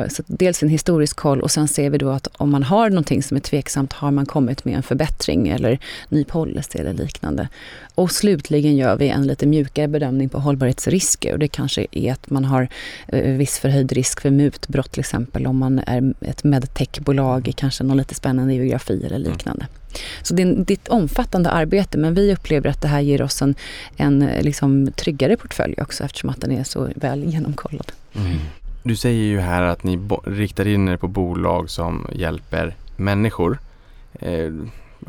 Så dels en historisk koll och sen ser vi då att om man har någonting som är tveksamt, har man kommit med en förbättring eller ny policy eller liknande. Och slutligen gör vi en lite mjukare bedömning på hållbarhetsrisker och det kanske är att man har viss förhöjd risk för mutbrott till exempel exempel om man är ett medtechbolag i kanske någon lite spännande geografi eller Mm. liknande. Så det är, ett omfattande arbete men vi upplever att det här ger oss en, en liksom, tryggare portfölj också eftersom att den är så väl genomkollad. Mm. Du säger ju här att ni riktar in er på bolag som hjälper människor. Eh,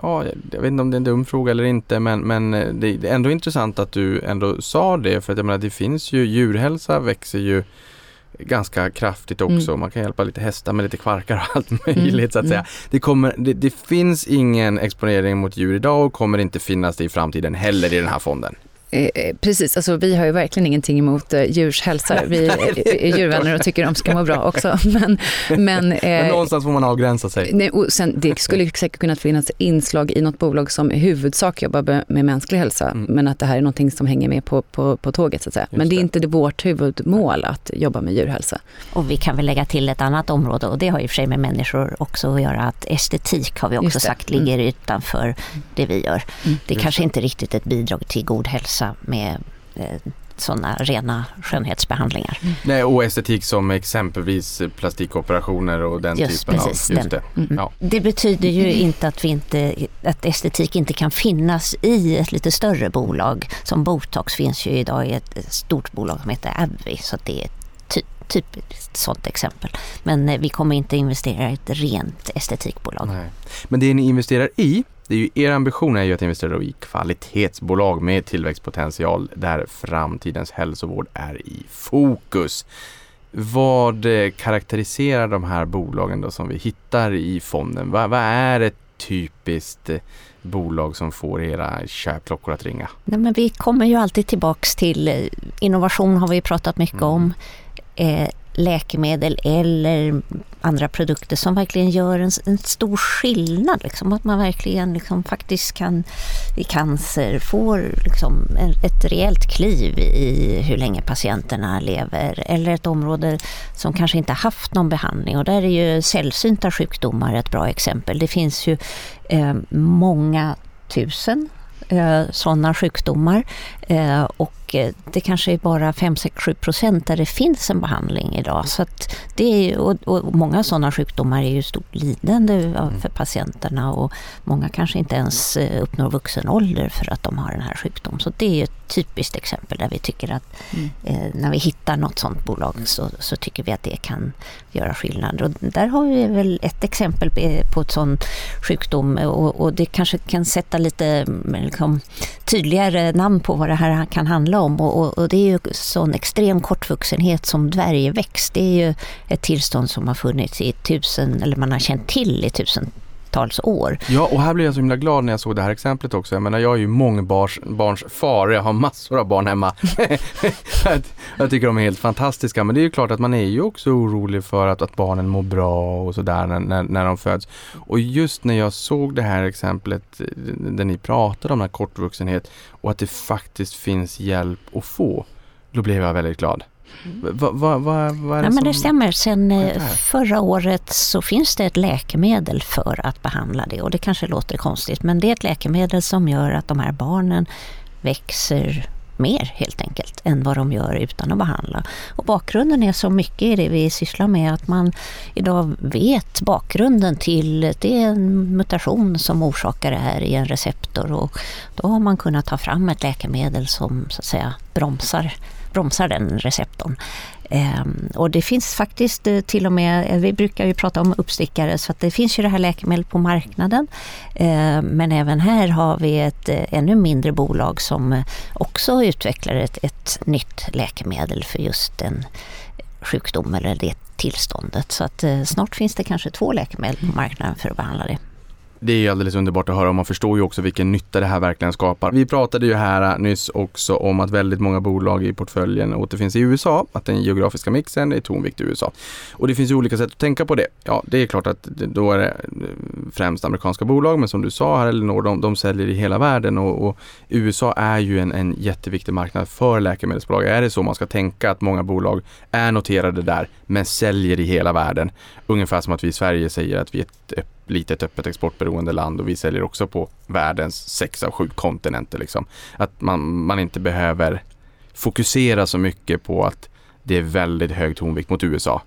ja, jag vet inte om det är en dum fråga eller inte men, men eh, det det är ändå intressant att du ändå sa det för att jag menar det finns ju djurhälsa växer ju ganska kraftigt också. Mm. Man kan hjälpa lite hästar med lite kvarkar och allt möjligt så att mm. säga. Det, kommer, det, det finsk ingen exponering mot djur idag och kommer inte finnas det i framtiden heller i den här fonden. Eh, eh, precis, alltså, vi har ju verkligen ingenting emot eh, djurs hälsa. Vi är, djurvänner och tycker de ska må bra också. Men, men, eh, Men någonstans får man avgränsa sig. Nej, och sen, det skulle säkert kunna finnas inslag i något bolag som i huvudsak jobbar med- med mänsklig hälsa, Mm. men att det här är någonting som hänger med på, på, på tåget. Så att säga. Just Men det är det. inte det vårt huvudmål att jobba med djurhälsa. Och vi kan väl lägga till ett annat område och det har i och för sig med människor också att göra. Att estetik har vi också sagt ligger utanför det vi gör. Mm. Det är kanske det. inte riktigt ett bidrag till god hälsa med eh, sådana rena skönhetsbehandlingar. Nej, och estetik som exempelvis plastikoperationer och den Just typen precis, av... Just den. det. Mm. Ja. Det betyder ju inte att, vi inte att estetik inte kan finnas i ett lite större bolag. Som Botox finns ju idag i ett stort bolag som heter Abvi. Så att det är ett ty, typiskt sådant exempel. Men eh, vi kommer inte investera i ett rent estetikbolag. Nej. Men det ni investerar i, det är ju, er ambition är ju att investera i kvalitetsbolag med tillväxtpotential där framtidens hälsovård är i fokus. Vad eh, karaktäriserar de här bolagen då som vi hittar i fonden? Vad, vad är ett typiskt eh, bolag som får era köpklockor att ringa? Nej, men vi kommer ju alltid tillbaks till eh, innovation har vi pratat mycket Mm. om. Eh, läkemedel eller andra produkter som verkligen gör en, en stor skillnad. Liksom, att man verkligen liksom, faktiskt kan i cancer får liksom, ett rejält kliv i hur länge patienterna lever. Eller ett område som kanske inte haft någon behandling och där är ju sällsynta sjukdomar ett bra exempel. Det finns ju eh, många tusen eh, sådana sjukdomar eh, och eh, det kanske är bara 5-7 procent där det finns en behandling idag. Så det är, och, och många sådana sjukdomar är ju stort lidande för patienterna och många kanske inte ens eh, uppnår vuxen ålder för att de har den här sjukdomen. Så det är ett typiskt exempel där vi tycker att Mm. eh, när vi hittar något sådant bolag så, så tycker vi att det kan göra skillnad. Och där har vi väl ett exempel på- på ett sån sjukdom och, och det kanske kan sätta lite mm, liksom, tydligare namn på vad det här kan handla om. Och, och, och det är ju sån extrem kortvuxenhet som dvärgväxt. Det är ju ett tillstånd som har funnits i tusen, eller man har känt till i tusentals år. Ja, och här blev jag så himla glad när jag såg det här exemplet också. Jag menar, jag är ju mångbarns barns far, jag har massor av barn hemma. jag, tycker de är helt fantastiska, men det är ju klart att man är ju också orolig för att, att barnen mår bra och sådär när, när, när de föds. Och just när jag såg det här exemplet där ni pratade om den här kortvuxenhet och att det faktiskt finns hjälp att få, då blev jag väldigt glad. Vad va, va, va är det Ja, men det stämmer. Sen eh, det förra året så finns det ett läkemedel för att behandla det och det kanske låter konstigt men det är ett läkemedel som gör att de här barnen växer mer helt enkelt än vad de gör utan att behandla. Och bakgrunden är så mycket i det vi sysslar med att man idag vet bakgrunden till det är en mutation som orsakar det här i en receptor och då har man kunnat ta fram ett läkemedel som så att säga bromsar, bromsar den receptorn. Ehm, och det finns faktiskt eh, till och med, eh, vi brukar ju prata om uppstickare så att det finns ju det här läkemedlet på marknaden. Ehm, men även här har vi ett eh, ännu mindre bolag som eh, också utvecklar ett, ett nytt läkemedel för just den sjukdom eller det tillståndet. Så att eh, snart finns det kanske två läkemedel på marknaden för att behandla det. Det är ju alldeles underbart att höra och man förstår ju också vilken nytta det här verkligen skapar. Vi pratade ju här nyss också om att väldigt många bolag i portföljen återfinns i USA, att den geografiska mixen är tonvikt i USA. Och det finns ju olika sätt att tänka på det. Ja, det är klart att då är det eh, främst amerikanska bolag, men som du sa här Elinor, de, de säljer i hela världen och, och USA är ju en, en jätteviktig marknad för läkemedelsbolag. Är det så man ska tänka att många bolag är noterade där, men säljer i hela världen? Ungefär som att vi i Sverige säger att vi är ett litet öppet exportberoende land och vi säljer också på världens sex av sju kontinenter. Liksom. Att man, man inte behöver fokusera så mycket på att det är väldigt hög tonvikt mot USA.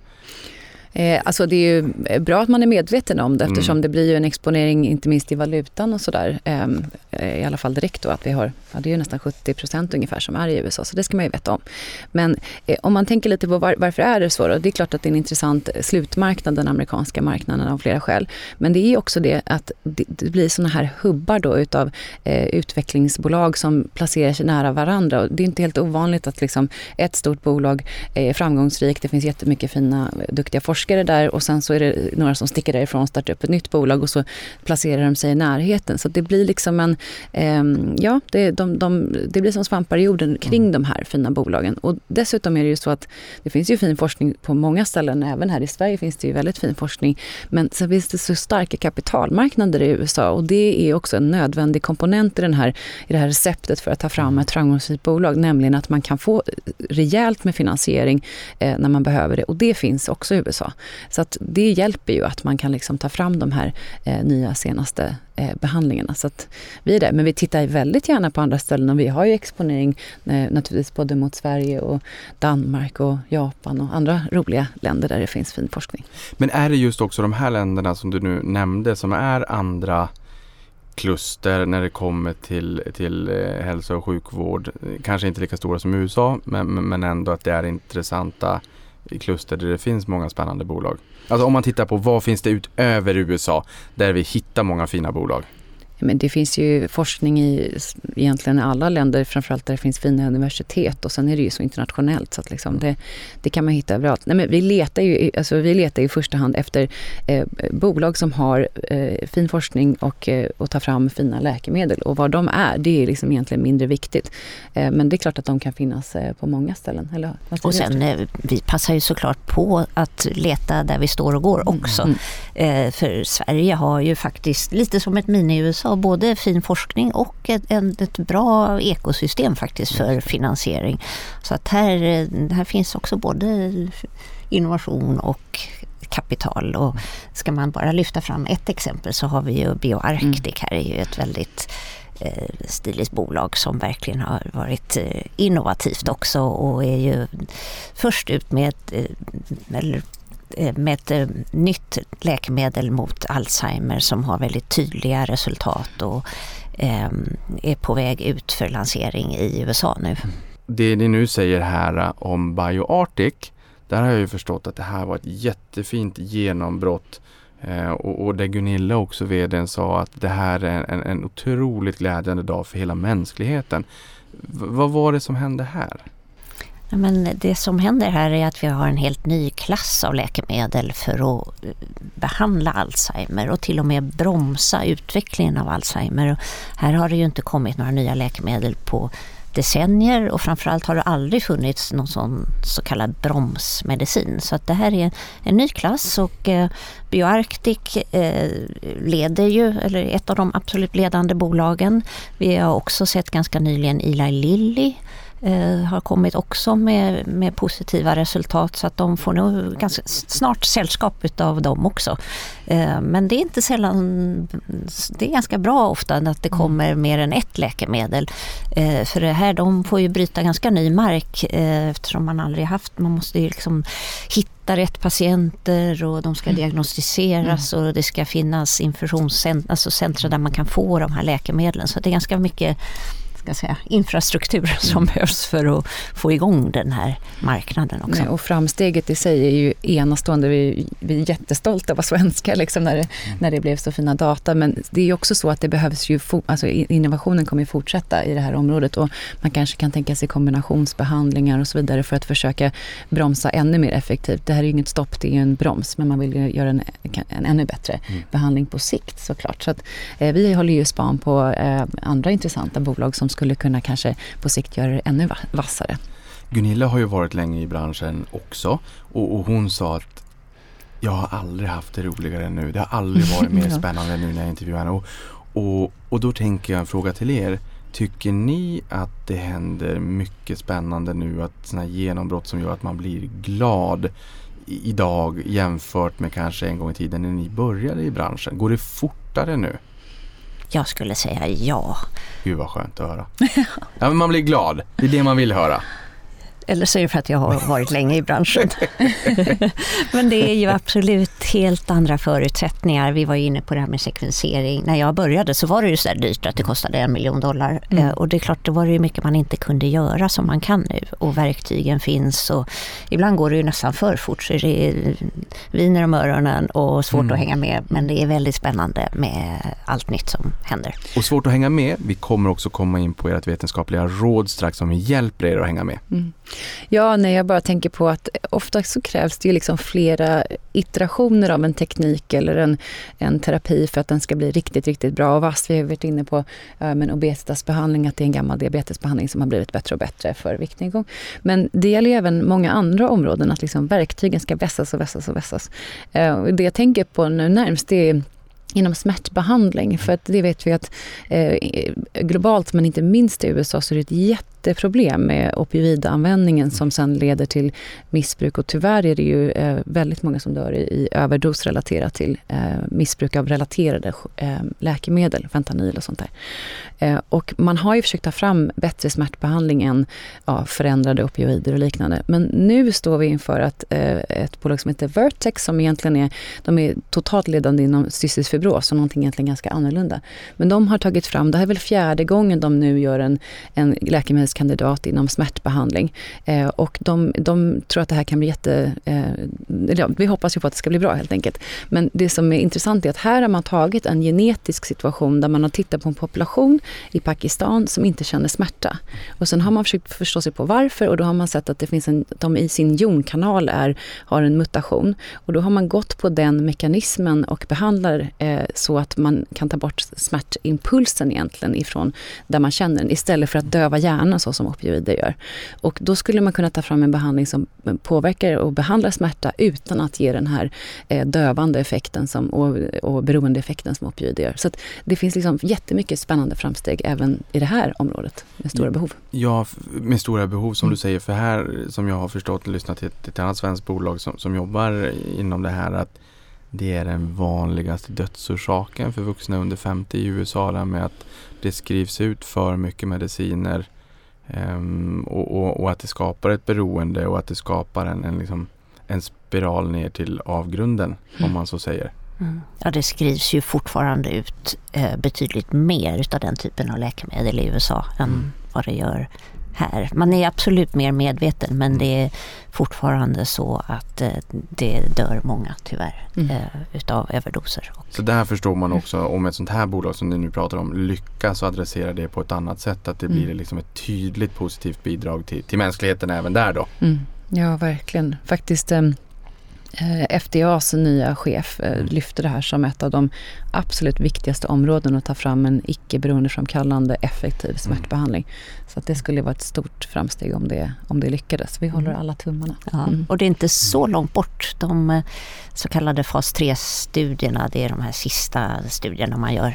Eh, alltså det är ju bra att man är medveten om det Mm. eftersom det blir ju en exponering inte minst i valutan och sådär. Ehm, eh, I alla fall direkt då att vi har, ja, det är ju nästan 70 procent ungefär som är i USA så det ska man ju veta om. Men eh, om man tänker lite på var, varför är det så då? Det är klart att det är en intressant slutmarknad, den amerikanska marknaden av flera skäl. Men det är också det att det, det blir såna här hubbar då utav eh, utvecklingsbolag som placerar sig nära varandra. Och det är inte helt ovanligt att liksom ett stort bolag är framgångsrikt, det finns jättemycket fina, duktiga forskare där och sen så är det några som sticker därifrån och startar upp ett nytt bolag och så placerar de sig i närheten. Så det blir liksom en, ehm, ja, det, de, de, det blir som svampar i jorden kring de här fina bolagen. Och dessutom är det ju så att det finns ju fin forskning på många ställen, även här i Sverige finns det ju väldigt fin forskning. Men sen finns det så starka kapitalmarknader i USA och det är också en nödvändig komponent i, den här, i det här receptet för att ta fram ett framgångsrikt bolag, nämligen att man kan få rejält med finansiering eh, när man behöver det och det finns också i USA. Så att det hjälper ju att man kan liksom ta fram de här eh, nya senaste eh, behandlingarna. Så att vi är där. Men vi tittar väldigt gärna på andra ställen och vi har ju exponering eh, naturligtvis både mot Sverige och Danmark och Japan och andra roliga länder där det finns fin forskning. Men är det just också de här länderna som du nu nämnde som är andra kluster när det kommer till, till eh, hälso och sjukvård? Kanske inte lika stora som USA men, men men ändå att det är intressanta i kluster där det finns många spännande bolag. Alltså om man tittar på vad finns det utöver USA där vi hittar många fina bolag? Men det finns ju forskning i egentligen i alla länder, framförallt där det finns fina universitet och sen är det ju så internationellt så att liksom det, det kan man hitta överallt. Nej, men vi, letar ju, alltså vi letar i första hand efter eh, bolag som har eh, fin forskning och, eh, och tar fram fina läkemedel och vad de är, det är liksom egentligen mindre viktigt. Eh, men det är klart att de kan finnas eh, på många ställen. Eller, Och sen, eh, vi passar ju såklart på att leta där vi står och går också. Mm. Eh, För Sverige har ju faktiskt, lite som ett mini-USA, både fin forskning och ett, ett bra ekosystem faktiskt för finansiering. Så att här, eh, här finns också både innovation och kapital. Och ska man bara lyfta fram ett exempel så har vi ju BioArctic här är ju ett väldigt eh, stiligt bolag som verkligen har varit eh, innovativt också och är ju först ut med eller, Eh, med ett eh, nytt läkemedel mot Alzheimer som har väldigt tydliga resultat och ehm, är på väg ut för lansering i USA nu. Det ni nu säger här eh, om BioArctic, där har jag ju förstått att det här var ett jättefint genombrott och, och där Gunilla också vdn sa att det här är en, en otroligt glädjande dag för hela mänskligheten. V- vad var det som hände här? Ja, men det som händer här är att vi har en helt ny klass av läkemedel för att eh, behandla Alzheimer och till och med bromsa utvecklingen av Alzheimer. Och här har det ju inte kommit några nya läkemedel på decennier och framförallt har det aldrig funnits någon sån så kallad bromsmedicin. Så att det här är en, en ny klass och eh, BioArctic eh, leder ju, eller är ett av de absolut ledande bolagen. Vi har också sett ganska nyligen Eli Lilly eh, har kommit också med, med positiva resultat så att de får nog ganska snart sällskap utav dem också. Eh, men det är inte sällan, det är ganska bra ofta att det kommer mer än ett läkemedel. Eh, för det här, de får ju bryta ganska ny mark eh, eftersom man aldrig haft, man måste ju liksom hitta rätt patienter och de ska diagnostiseras och det ska finnas infusionscentra alltså där man kan få de här läkemedlen. Så det är ganska mycket ska säga, infrastruktur som behövs för att få igång den här marknaden också. Nej, och framsteget i sig är ju enastående. Vi, vi är jättestolta att vara svenskar liksom, när, det, när det blev så fina data. Men det är också så att det behövs ju, alltså innovationen kommer ju fortsätta i det här området och man kanske kan tänka sig kombinationsbehandlingar och så vidare för att försöka bromsa ännu mer effektivt. Det här är ju inget stopp, det är ju en broms, men man vill ju göra en, en ännu bättre behandling på sikt såklart. Så att, eh, vi håller ju span på eh, andra intressanta bolag som skulle kunna kanske på sikt göra det ännu va- vassare. Gunilla har ju varit länge i branschen också och, och hon sa att jag har aldrig haft det roligare än nu. Det har aldrig varit mer spännande nu när jag intervjuar henne. Och, och, och då tänker jag en fråga till er. Tycker ni att det händer mycket spännande nu? Att sådana genombrott som gör att man blir glad idag jämfört med kanske en gång i tiden när ni började i branschen? Går det fortare nu? Jag skulle säga ja. Gud vad skönt att höra. Ja, men man blir glad. Det är det man vill höra. Eller så är det för att jag har varit länge i branschen. Men det är ju absolut helt andra förutsättningar. Vi var inne på det här med sekvensering. När jag började så var det ju så där dyrt att det kostade en miljon dollar. Mm. Eh, och det är klart, det var det ju mycket man inte kunde göra som man kan nu. Och verktygen finns och ibland går det ju nästan för fort så det viner om öronen och svårt mm. att hänga med. Men det är väldigt spännande med allt nytt som händer. Och svårt att hänga med. Vi kommer också komma in på ert vetenskapliga råd strax som hjälper er att hänga med. Mm. Ja, nej, jag bara tänker på att ofta så krävs det ju liksom flera iterationer av en teknik eller en, en terapi för att den ska bli riktigt, riktigt bra och vass. Vi har varit inne på äh, men obesitasbehandling, att det är en gammal diabetesbehandling som har blivit bättre och bättre för viktnedgång. Men det gäller ju även många andra områden, att liksom verktygen ska vässas och vässas och vässas. Äh, det jag tänker på nu närmst, det är inom smärtbehandling. För att det vet vi att eh, globalt, men inte minst i USA, så är det ett jätte jätteproblem med opioidanvändningen som sen leder till missbruk. Och tyvärr är det ju eh, väldigt många som dör i, i överdos relaterat till eh, missbruk av relaterade eh, läkemedel, fentanyl och sånt där. Eh, och man har ju försökt ta fram bättre smärtbehandling än ja, förändrade opioider och liknande. Men nu står vi inför att eh, ett bolag som heter Vertex, som egentligen är, de är totalt ledande inom cystisk fibros, och någonting egentligen ganska annorlunda. Men de har tagit fram, det här är väl fjärde gången de nu gör en, en läkemedels kandidat inom smärtbehandling. Eh, och de, de, tror att det här kan bli jätte... Eh, ja, vi hoppas ju på att det ska bli bra helt enkelt. Men det som är intressant är att här har man tagit en genetisk situation där man har tittat på en population i Pakistan som inte känner smärta. Och sen har man försökt förstå sig på varför och då har man sett att det finns en, de i sin jonkanal är, har en mutation. Och då har man gått på den mekanismen och behandlar eh, så att man kan ta bort smärtimpulsen egentligen ifrån där man känner den istället för att döva hjärnan så som opioider gör. Och då skulle man kunna ta fram en behandling som påverkar och behandlar smärta utan att ge den här eh, dövande effekten som, och, och beroendeeffekten som opioider gör. Så det finns liksom jättemycket spännande framsteg även i det här området med stora behov. Ja, med stora behov som mm. du säger. För här, som jag har förstått och lyssnat till, till ett annat svenskt bolag som, som jobbar inom det här, att det är den vanligaste dödsorsaken för vuxna under 50 i USA med att det skrivs ut för mycket mediciner Um, och, och, och, att det skapar ett beroende och att det skapar en, en, liksom, en spiral ner till avgrunden mm. om man så säger. Mm. Ja, det skrivs ju fortfarande ut eh, betydligt mer utav den typen av läkemedel i USA än mm. vad det gör här. Man är absolut mer medveten men det är fortfarande så att eh, det dör många tyvärr mm. eh, utav överdoser. Så där förstår man också om ett sånt här bolag som ni nu pratar om lyckas adressera det på ett annat sätt. Att det blir mm. liksom ett tydligt positivt bidrag till, till mänskligheten även där då. Mm. Ja, verkligen. Faktiskt Eh, FDAs nya chef eh, mm. lyfter det här som ett av de absolut viktigaste områdena att ta fram en icke beroendeframkallande effektiv mm. smärtbehandling. Så att det skulle vara ett stort framsteg om det, om det lyckades. Vi håller mm. alla tummarna. Ja, och det är inte så långt bort. De eh, så kallade fas 3-studierna, det är de här sista studierna man gör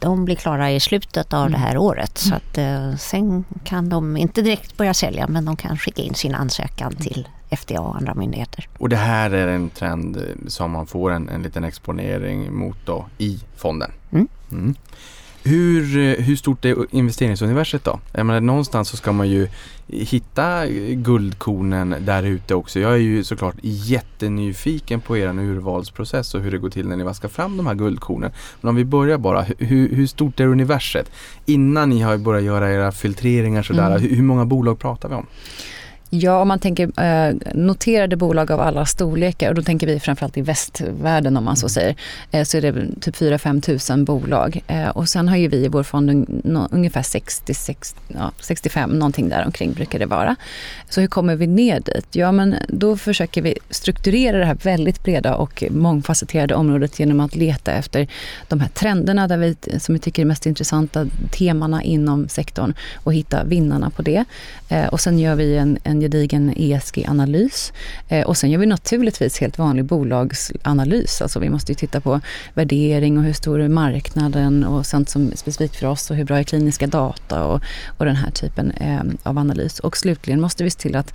de blir klara i slutet av det här året. Så att, eh, sen kan de inte direkt börja sälja men de kan skicka in sin ansökan till FDA och andra myndigheter. Och det här är en trend som man får en, en liten exponering mot då i fonden. Mm. Mm. Hur, hur stort är investeringsuniverset då? Jag menar, någonstans så ska man ju hitta guldkornen där ute också. Jag är ju såklart jättenyfiken på er urvalsprocess och hur det går till när ni vaskar fram de här guldkornen. Men om vi börjar bara, hur, hur stort är universet? Innan ni har börjat göra era filtreringar sådär, mm. hur, hur många bolag pratar vi om? Ja, om man tänker eh, noterade bolag av alla storlekar och då tänker vi framförallt i västvärlden om man så mm. säger, eh, så är det typ 4-5 tusen bolag. Eh, och sen har ju vi i vår fond un, ungefär 60, 60, ja, 65, någonting där omkring brukar det vara. Så hur kommer vi ner dit? Ja, men då försöker vi strukturera det här väldigt breda och mångfacetterade området genom att leta efter de här trenderna där vi, som vi tycker är mest intressanta, temana inom sektorn och hitta vinnarna på det. Eh, och sen gör vi en, en gedigen ESG-analys. Eh, och sen gör vi naturligtvis helt vanlig bolagsanalys. Alltså vi måste ju titta på värdering och hur stor är marknaden och sånt som är specifikt för oss och hur bra är kliniska data och, och den här typen eh, av analys. Och slutligen måste vi se till att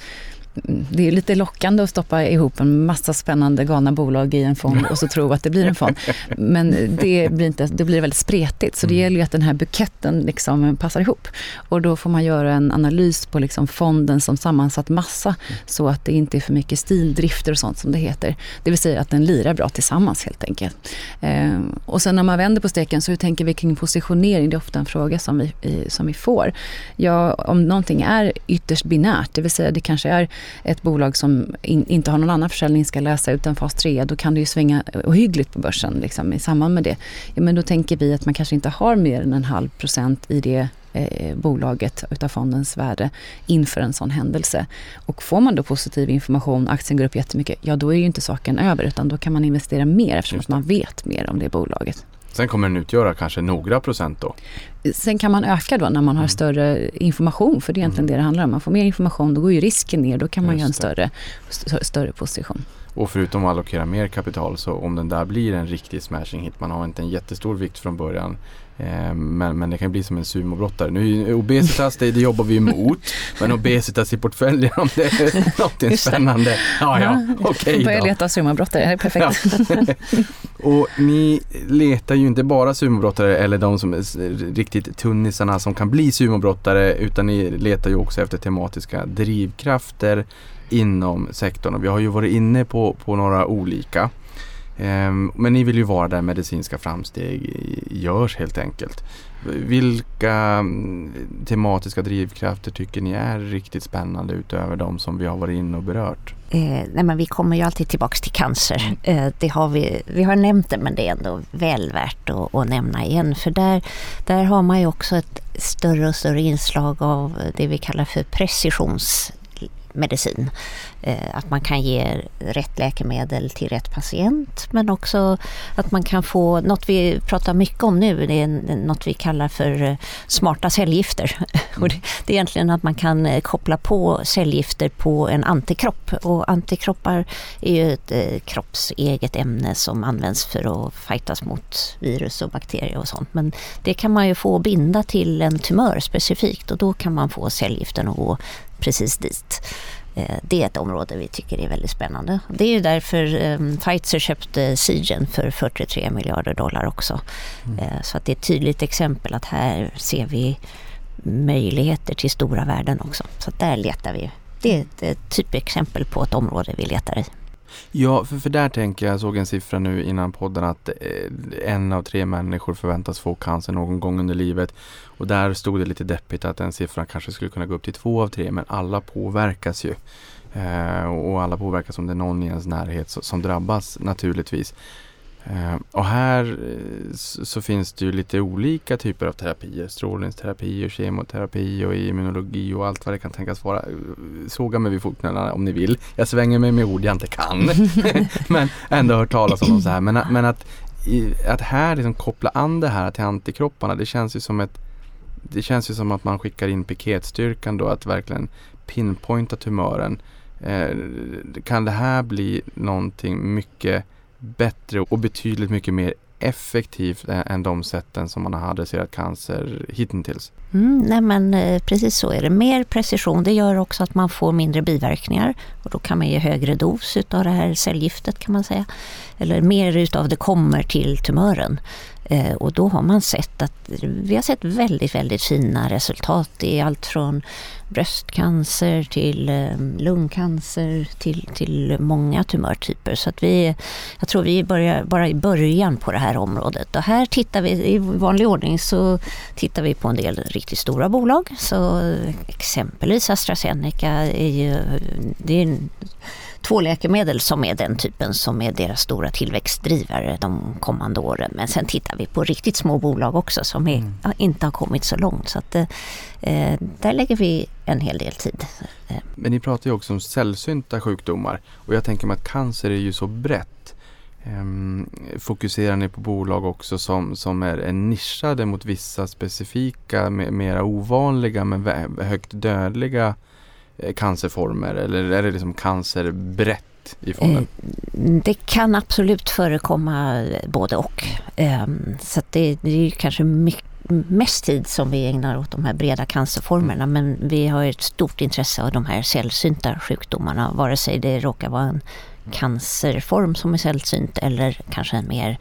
det är lite lockande att stoppa ihop en massa spännande galna bolag i en fond och så tro att det blir en fond. Men det blir, inte, det blir väldigt spretigt. Så det mm. gäller ju att den här buketten liksom passar ihop. Och då får man göra en analys på liksom fonden som sammansatt massa så att det inte är för mycket stildrifter och sånt som det heter. Det vill säga att den lirar bra tillsammans helt enkelt. Eh, och sen när man vänder på steken så hur tänker vi kring positionering? Det är ofta en fråga som vi, som vi får. Ja, om någonting är ytterst binärt, det vill säga det kanske är ett bolag som in, inte har någon annan försäljning ska läsa utan fas 3, då kan det ju svänga ohyggligt på börsen liksom, i samband med det. Ja, men då tänker vi att man kanske inte har mer än en halv procent i det eh, bolaget utav fondens värde inför en sån händelse. Och får man då positiv information, aktien går upp jättemycket, ja då är ju inte saken över utan då kan man investera mer eftersom att man vet mer om det bolaget. Sen kommer den utgöra kanske några procent då? Sen kan man öka då när man har mm. större information, för det är egentligen mm. det det handlar om. Man får mer information, då går ju risken ner, då kan man Just göra en större, större position. Och förutom att allokera mer kapital så om den där blir en riktig smashing hit, man har inte en jättestor vikt från början eh, men, men det kan bli som en sumobrottare. Nu obesitas, det, det jobbar vi emot. men obesitas i portföljen om det är någonting spännande. Ja, ja, okej okay då. Börja leta sumobrottare, det är perfekt. Ja. Och ni letar ju inte bara sumobrottare eller de som är riktigt tunnisarna som kan bli sumobrottare utan ni letar ju också efter tematiska drivkrafter inom sektorn och vi har ju varit inne på, på några olika. Ehm, men ni vill ju vara där medicinska framsteg görs helt enkelt. Vilka mm, tematiska drivkrafter tycker ni är riktigt spännande utöver de som vi har varit inne och berört? Eh, nej men vi kommer ju alltid tillbaks till cancer. Mm. Eh, det har vi, vi har nämnt det men det är ändå väl värt att, att nämna igen. För där, där har man ju också ett större och större inslag av det vi kallar för precisions medicin. Eh, att man kan ge rätt läkemedel till rätt patient men också att man kan få något vi pratar mycket om nu, det är något vi kallar för eh, smarta cellgifter. Mm. det är egentligen att man kan eh, koppla på cellgifter på en antikropp och antikroppar är ju ett kroppseget ämne som används för att fightas mot virus och bakterier och sånt. Men det kan man ju få binda till en tumör specifikt och då kan man få cellgiften att gå precis dit. Eh, det är ett område vi tycker är väldigt spännande. Det är ju därför ehm, Pfizer köpte Seagen för 43 miljarder dollar också. Mm. Eh, så att det är ett tydligt exempel att här ser vi möjligheter till stora värden också. Så där letar vi. Det är ett typexempel på ett område vi letar i. Ja, för, för där tänker jag, jag såg en siffra nu innan podden att eh, en av tre människor förväntas få cancer någon gång under livet. Och där stod det lite deppigt att den siffran kanske skulle kunna gå upp till två av tre, men alla påverkas ju. Eh, och alla påverkas om det är någon i ens närhet som drabbas naturligtvis. Uh, och här uh, så finns det ju lite olika typer av terapier. Strålningsterapi och kemoterapi och immunologi och allt vad det kan tänkas vara. Uh, såga mig vid fotknölarna om ni vill. Jag svänger mig med ord jag inte kan. men ändå hört talas om dem så här. Men, men att, att här liksom koppla an det här till antikropparna. Det känns ju som ett Det känns ju som att man skickar in piketstyrkan då att verkligen pinpointa tumören. kan det här bli någonting mycket bättre och betydligt mycket mer effektivt än de sätten som man har adresserat cancer hittills. Mm, nej men eh, precis så är det. Mer precision, det gör också att man får mindre biverkningar och då kan man ge högre dos utav det här cellgiftet kan man säga. Eller mer utav det kommer till tumören. Eh, och då har man sett att vi har sett väldigt, väldigt fina resultat i allt från bröstcancer till eh, lungcancer till, till många tumörtyper. Så att vi, jag tror vi är bara i början på det här området. Och här tittar vi, i vanlig ordning så tittar vi på en del riktigt stora bolag. Så exempelvis AstraZeneca är ju, det är en, två läkemedel som är den typen som är deras stora tillväxtdrivare de kommande åren. Men sen tittar vi på riktigt små bolag också som är, mm. inte har kommit så långt. Så att, eh, där lägger vi en hel del tid. Men ni pratar ju också om sällsynta sjukdomar och jag tänker mig att cancer är ju så brett. Um, fokuserar ni på bolag också som, som är, är nischade mot vissa specifika, mera ovanliga men högt dödliga Eh, cancerformer eller är det liksom cancer brett i fonden? Eh, det kan absolut förekomma både och. Ehm, så det, är kanske mycket mest tid som vi ägnar åt de här breda cancerformerna Mm. men vi har ett stort intresse av de här sällsynta sjukdomarna vare sig det råkar vara en cancerform som är sällsynt eller kanske en mer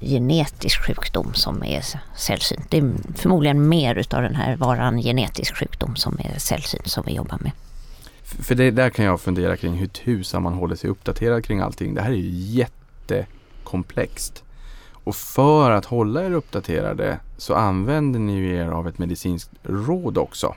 genetisk sjukdom som är sällsynt. Det är förmodligen mer utav den här varan genetisk sjukdom som är sällsynt som vi jobbar med. För det där kan jag fundera kring hur tusan man håller sig uppdaterad kring allting. Det här är ju jättekomplext. Och för att hålla er uppdaterade så använder ni ju er av ett medicinskt råd också.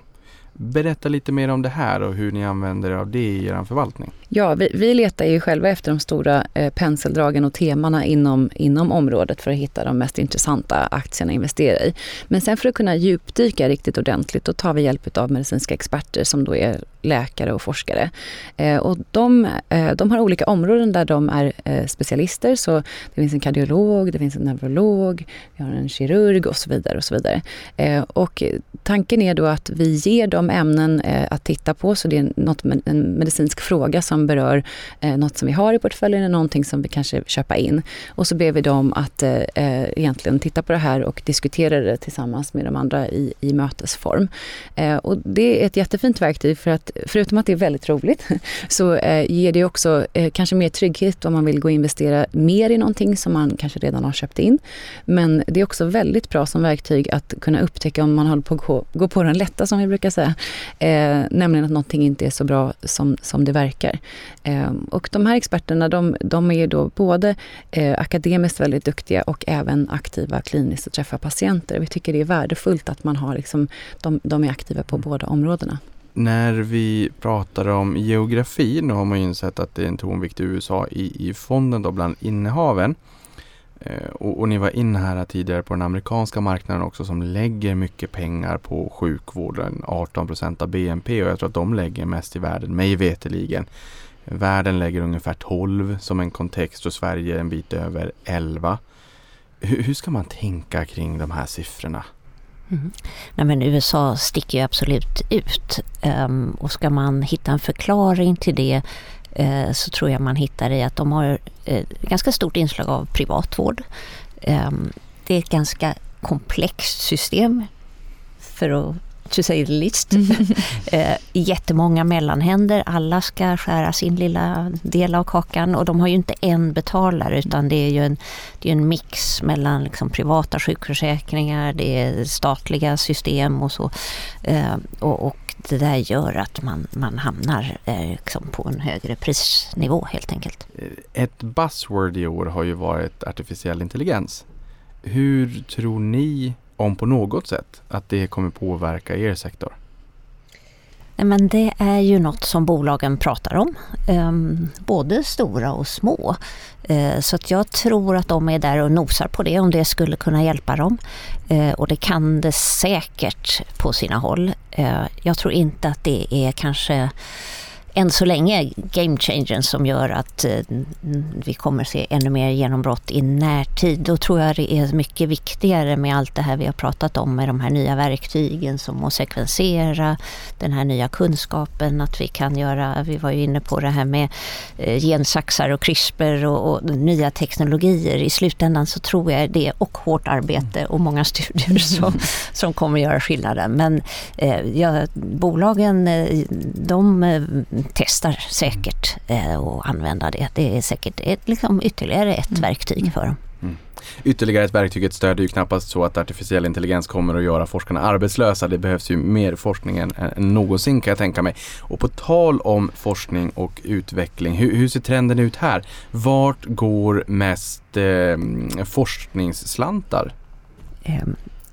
Berätta lite mer om det här och hur ni använder er av det i er förvaltning. Ja, vi, vi letar ju själva efter de stora eh, penseldragen och temana inom, inom området för att hitta de mest intressanta aktierna att investera i. Men sen för att kunna djupdyka riktigt ordentligt, då tar vi hjälp av medicinska experter som då är läkare och forskare. Eh, och de, eh, de har olika områden där de är eh, specialister. Så det finns en kardiolog, det finns en neurolog, vi har en kirurg och så vidare. Och så vidare. Eh, och tanken är då att vi ger dem ämnen eh, att titta på, så det är något, med- en medicinsk fråga som som berör eh, något som vi har i portföljen eller någonting som vi kanske köpa in. Och så ber vi dem att eh, eh, egentligen titta på det här och diskutera det tillsammans med de andra i, i mötesform. Eh, och det är ett jättefint verktyg för att förutom att det är väldigt roligt så eh, ger det också eh, kanske mer trygghet om man vill gå och investera mer i någonting som man kanske redan har köpt in. Men det är också väldigt bra som verktyg att kunna upptäcka om man håller på att gå, gå på den lätta som vi brukar säga. Eh, nämligen att någonting inte är så bra som, som det verkar. Eh, och de här experterna de, de är då både eh, akademiskt väldigt duktiga och även aktiva kliniskt och träffar patienter. Vi tycker det är värdefullt att man har liksom, de, de är aktiva på båda områdena. När vi pratar om geografi, nu har man ju insett att det är en tonvikt i USA i, i fonden då bland innehaven. Eh, och, och ni var inne här tidigare på den amerikanska marknaden också som lägger mycket pengar på sjukvården, 18 procent av BNP och jag tror att de lägger mest i världen, mig veteligen. Världen lägger ungefär 12 som en kontext och Sverige en bit över 11. Hur, hur ska man tänka kring de här siffrorna? Mm. Nej, men USA sticker ju absolut ut um, och ska man hitta en förklaring till det så tror jag man hittar i att de har eh, ganska stort inslag av privatvård. Ehm, det är ett ganska komplext system för att to say the least. eh, jättemånga mellanhänder, alla ska skära sin lilla del av kakan och de har ju inte en betalare utan det är ju en, det är en mix mellan liksom privata sjukförsäkringar, det är statliga system och så. Eh, och, och det där gör att man, man hamnar eh, liksom på en högre prisnivå helt enkelt. Eh, ett buzzword i år har ju varit artificiell intelligens. Hur tror ni, om på något sätt, att det kommer påverka er sektor? Nej, men det är ju något som bolagen pratar om, ehm, både stora och små. Eh, så att jag tror att de är där och nosar på det om det skulle kunna hjälpa dem. Eh, och det kan det säkert på sina håll. Eh, jag tror inte att det är kanske än så länge game changern som gör att eh, vi kommer se ännu mer genombrott i närtid. Då tror jag det är mycket viktigare med allt det här vi har pratat om med de här nya verktygen som att sekvensera, den här nya kunskapen att vi kan göra, vi var ju inne på det här med eh, gensaxar och CRISPR och, och nya teknologier. I slutändan så tror jag det och hårt arbete och många studier som, som kommer göra skillnaden. Men eh, ja, bolagen eh, de testar säkert eh, att använda det. Det är säkert ett, liksom ytterligare ett verktyg för dem. Ytterligare ett verktyg, ett stöd är ju knappast så att artificiell intelligens kommer att göra forskarna arbetslösa. Det behövs ju mer forskning än, än någonsin kan jag tänka mig. Och på tal om forskning och utveckling, hur, hur ser trenden ut här? Vart går mest eh, forskningsslantar? Eh,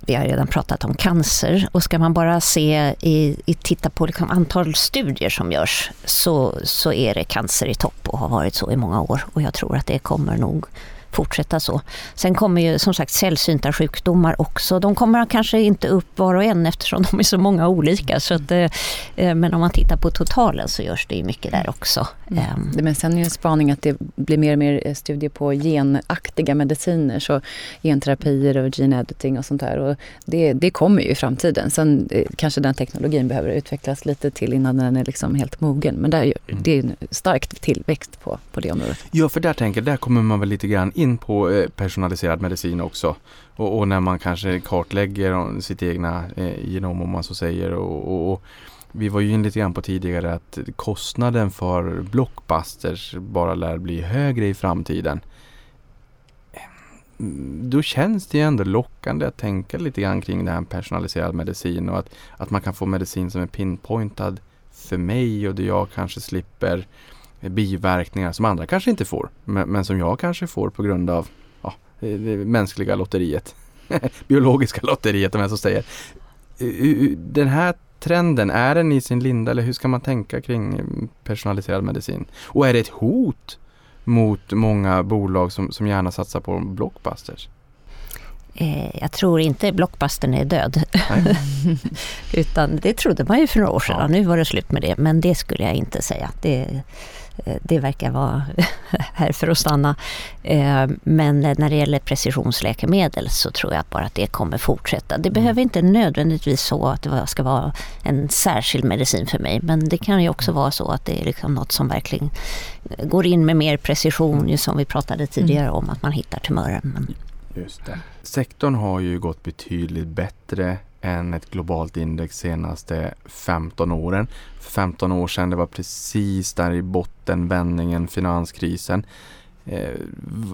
vi har redan pratat om cancer. Och ska man bara se i, i titta på liksom antal studier som görs så, så är det cancer i topp och har varit så i många år. Och jag tror att det kommer nog fortsätta så. Sen kommer ju som sagt sällsynta sjukdomar också. De kommer kanske inte upp var och en eftersom de är så många olika. Så att, eh, men om man tittar på totalen så görs det ju mycket där också. Mm. Men sen är det en spaning att det blir mer och mer studier på genaktiga mediciner. Så genterapier och gene editing och sånt där. Och det, det kommer ju i framtiden. Sen eh, kanske den teknologin behöver utvecklas lite till innan den är liksom helt mogen. Men där, det är en stark tillväxt på, på det området. Ja, för där tänker jag, där kommer man väl lite grann in in på eh, personaliserad medicin också. Och, och, när man kanske kartlägger sitt egna eh, genom om man så säger. Och, och, och, vi var ju in lite grann på tidigare att kostnaden för blockbusters bara lär bli högre i framtiden. Mm, då känns det ju ändå lockande att tänka lite grann kring det här personaliserad medicin och att, att man kan få medicin som är pinpointad för mig och det jag kanske slipper biverkningar som andra kanske inte får. Men, men som jag kanske får på grund av ja, det mänskliga lotteriet. Biologiska lotteriet om jag så säger. Den här trenden, är den i sin linda eller hur ska man tänka kring personaliserad medicin? Och är det ett hot mot många bolag som, som gärna satsar på blockbusters? Eh, jag tror inte blockbustern är död. Utan det trodde man ju för några år sedan. Ja. Nu var det slut med det. Men det skulle jag inte säga. Det, Eh, det verkar vara här för att stanna. Eh, men när det gäller precisionsläkemedel så tror jag bara att det kommer fortsätta. Det mm. behöver inte nödvändigtvis så att det ska vara en särskild medicin för mig. Men det kan ju också vara så att det är liksom något som verkligen går in med mer precision, som vi pratade tidigare om, att man hittar tumören. Just det. Sektorn har ju gått betydligt bättre än ett globalt index senaste 15 åren. För 15 år sedan, det var precis där i botten vändningen, finanskrisen. Eh,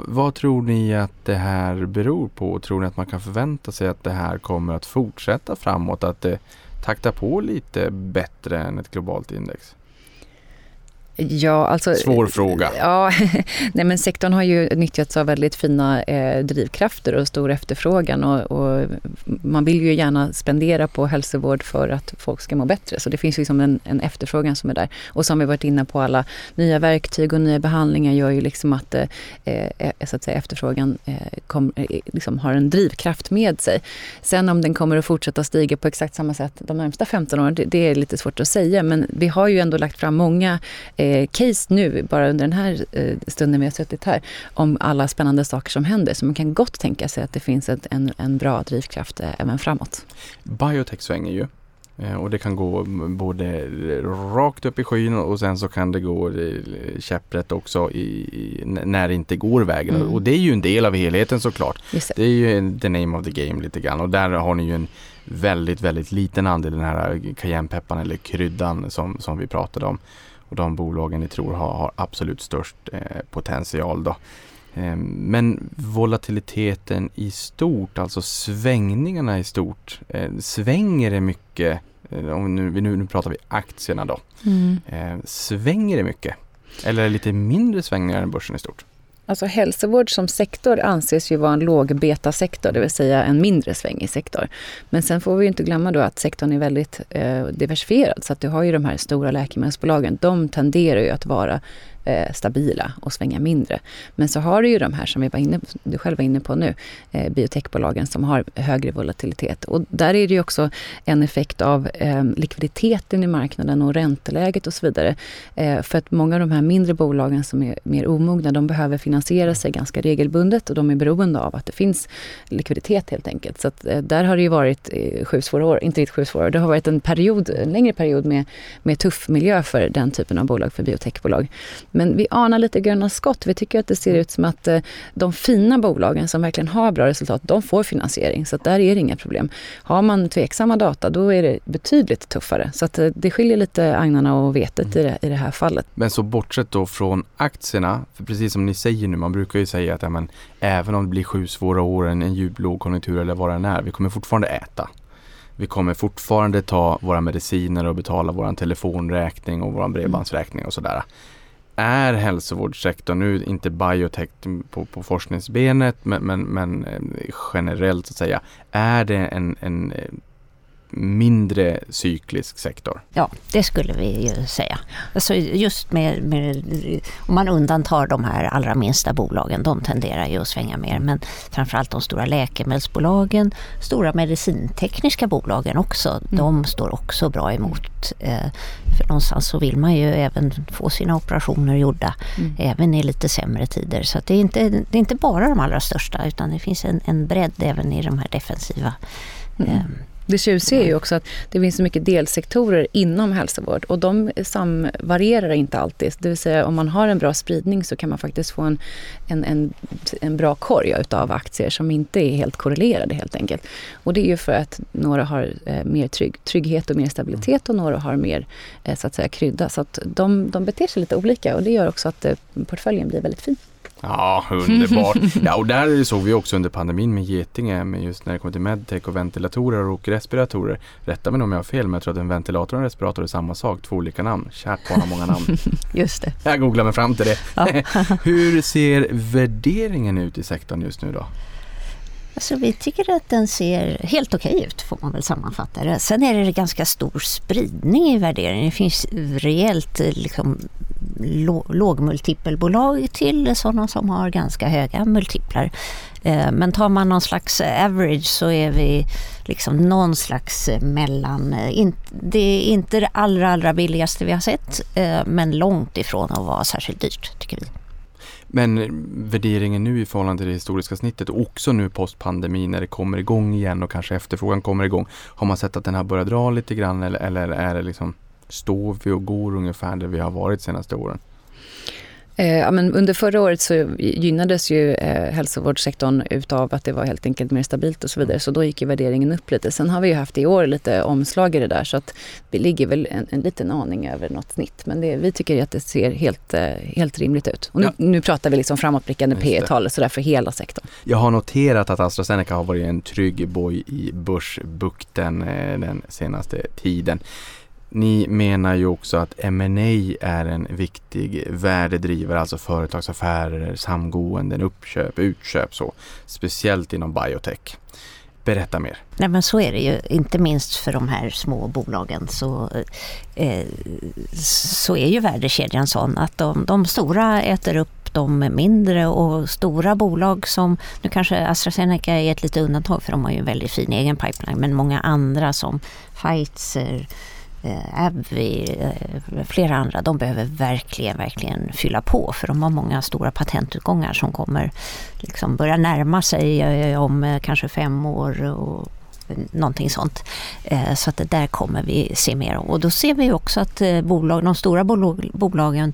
vad tror ni att det här beror på? Tror ni att man kan förvänta sig att det här kommer att fortsätta framåt? Att det taktar på lite bättre än ett globalt index? Ja, alltså, Svår fråga. Ja, nej, men sektorn har ju nyttjats av väldigt fina eh, drivkrafter och stor efterfrågan och, och, man vill ju gärna spendera på hälsovård för att folk ska må bättre. Så det finns liksom en, en efterfrågan som är där. Och som vi varit inne på, alla nya verktyg och nya behandlingar gör ju liksom att, eh, eh så att säga, efterfrågan eh, kom, eh, liksom har en drivkraft med sig. Sen om den kommer att fortsätta stiga på exakt samma sätt de närmsta 15 åren, det, det är lite svårt att säga. Men vi har ju ändå lagt fram många eh, eh, case nu, bara under den här eh, stunden vi har suttit här, om alla spännande saker som händer. Så man kan gott tänka sig att det finns ett, en, en bra drivkraft eh, även framåt. Biotech svänger ju. Eh, och det kan gå både rakt upp i skyn och sen så kan det gå käpprätt också i, i, när det inte går vägen. Mm. Och det är ju en del av helheten såklart. Det. det. är ju the name of the game lite grann och där har ni ju en väldigt, väldigt liten andel den här cayennepepparn eller kryddan som, som vi pratade om och de bolagen ni tror har, har absolut störst eh, potential. Då. Eh, men volatiliteten i stort, alltså svängningarna i stort, eh, svänger det mycket? Eh, om nu, nu, nu pratar vi aktierna då. Mm. Eh, svänger det mycket? Eller är det lite mindre svängningar än börsen i stort? Alltså hälsovård som sektor anses ju vara en lågbeta-sektor, det vill säga en mindre svängig sektor. Men sen får vi inte glömma då att sektorn är väldigt eh, diversifierad. Så att du har ju de här stora läkemedelsbolagen, de tenderar ju att vara eh, stabila och svänga mindre. Men så har du ju de här som vi var inne, du själv var inne på nu, eh, biotechbolagen som har högre volatilitet. Och där är det ju också en effekt av eh, likviditeten i marknaden och ränteläget och så vidare. Eh, för att många av de här mindre bolagen som är mer omogna, de behöver finansiera sig ganska regelbundet och de är beroende av att det finns likviditet helt enkelt. Så att, eh, där har det ju varit eh, sju svåra år, inte riktigt sju svåra år, det har varit en period, en längre period med, med tuff miljö för den typen av bolag, för biotechbolag. Men vi anar lite gröna skott. Vi tycker att det ser ut som att eh, de fina bolagen som verkligen har bra resultat, de får finansiering. Så där är det inga problem. Har man tveksamma data, då är det betydligt tuffare. Så eh, det skiljer lite agnarna och vetet i, det, i det här fallet. Men så bortsett då från aktierna, för precis som ni säger nu, man brukar ju säga att ja, men, även om det blir sju svåra år, en, en djup lågkonjunktur eller vad det är, vi kommer fortfarande äta. Vi kommer fortfarande ta våra mediciner och betala vår telefonräkning och vår bredbandsräkning och sådär är hälsovårdssektorn, nu inte biotech på, på forskningsbenet men, men, men eh, generellt så att säga, är det en, en eh, mindre cyklisk sektor? Ja, det skulle vi ju säga. Alltså just med, med, om man undantar de här allra minsta bolagen, de tenderar ju att svänga mer. Men framförallt de stora läkemedelsbolagen, stora medicintekniska bolagen också, mm. de står också bra emot. Eh, för någonstans så vill man ju även få sina operationer gjorda, mm. även i lite sämre tider. Så det är, inte, det är inte bara de allra största, utan det finns en, en bredd även i de här defensiva mm. Det tjusiga är ju också att det finns så mycket delsektorer inom hälsovård och de samvarierar inte alltid. Det vill säga om man har en bra spridning så kan man faktiskt få en, en, en, en bra korg utav aktier som inte är helt korrelerade helt enkelt. Och det är ju för att några har eh, mer trygg, trygghet och mer stabilitet och några har mer eh, så att säga krydda. Så att de, de beter sig lite olika och det gör också att eh, portföljen blir väldigt fin. Ja, underbart. Ja, och där såg vi också under pandemin med Getinge, med just när det kommer till medtech och ventilatorer och respiratorer. Rätta mig om jag har fel, men jag tror att en ventilator och en respirator är samma sak, två olika namn. Kärt barn har många namn. Just det. Jag googlar mig fram till det. Ja. Hur ser värderingen ut i sektorn just nu då? Alltså, vi tycker att den ser helt okej okay ut får man väl sammanfatta det. Sen är det ganska stor spridning i värderingen. Det finns rejält eh, liksom, lågmultipelbolag till sådana som har ganska höga multiplar. Eh, men tar man någon slags average så är vi liksom någon slags eh, mellan... Det är inte det allra, allra billigaste vi har sett men långt ifrån att vara särskilt dyrt tycker vi. Men värderingen nu i förhållande till det historiska snittet och också nu postpandemin när det kommer igång igen och kanske efterfrågan kommer igång. Har man sett att den har börjat dra lite grann eller, eller är det liksom står vi och går ungefär där vi har varit de senaste åren? Eh, men under förra året så gynnades ju eh, hälsovårdssektorn utav att det var helt enkelt mer stabilt och så vidare. Så då gick ju värderingen upp lite. Sen har vi ju haft i år lite omslag i det där så att vi ligger väl en, en liten aning över något snitt. Men det, vi tycker att det ser helt, eh, helt rimligt ut. Och nu, ja. nu pratar vi liksom framåtblickande P tal sådär för hela sektorn. Jag har noterat att AstraZeneca har varit en trygg boj i börsbukten eh, den senaste tiden. Ni menar ju också att M&A är en viktig värdedrivare, alltså företagsaffärer, samgåenden, uppköp, utköp så. Speciellt inom biotech. Berätta mer. Nej men så är det ju, inte minst för de här små bolagen så, eh, så är ju värdekedjan sån att de, de stora äter upp de mindre och stora bolag som, nu kanske AstraZeneca är ett litet undantag för de har ju en väldigt fin egen pipeline, men många andra som Pfizer, Eh, Abbey eh, flera andra, de behöver verkligen, verkligen fylla på för de har många stora patentutgångar som kommer liksom börja närma sig eh, om kanske fem år och någonting sånt. Eh, så att det där kommer vi se mer. Och då ser vi också att eh, bolag, de stora bolagen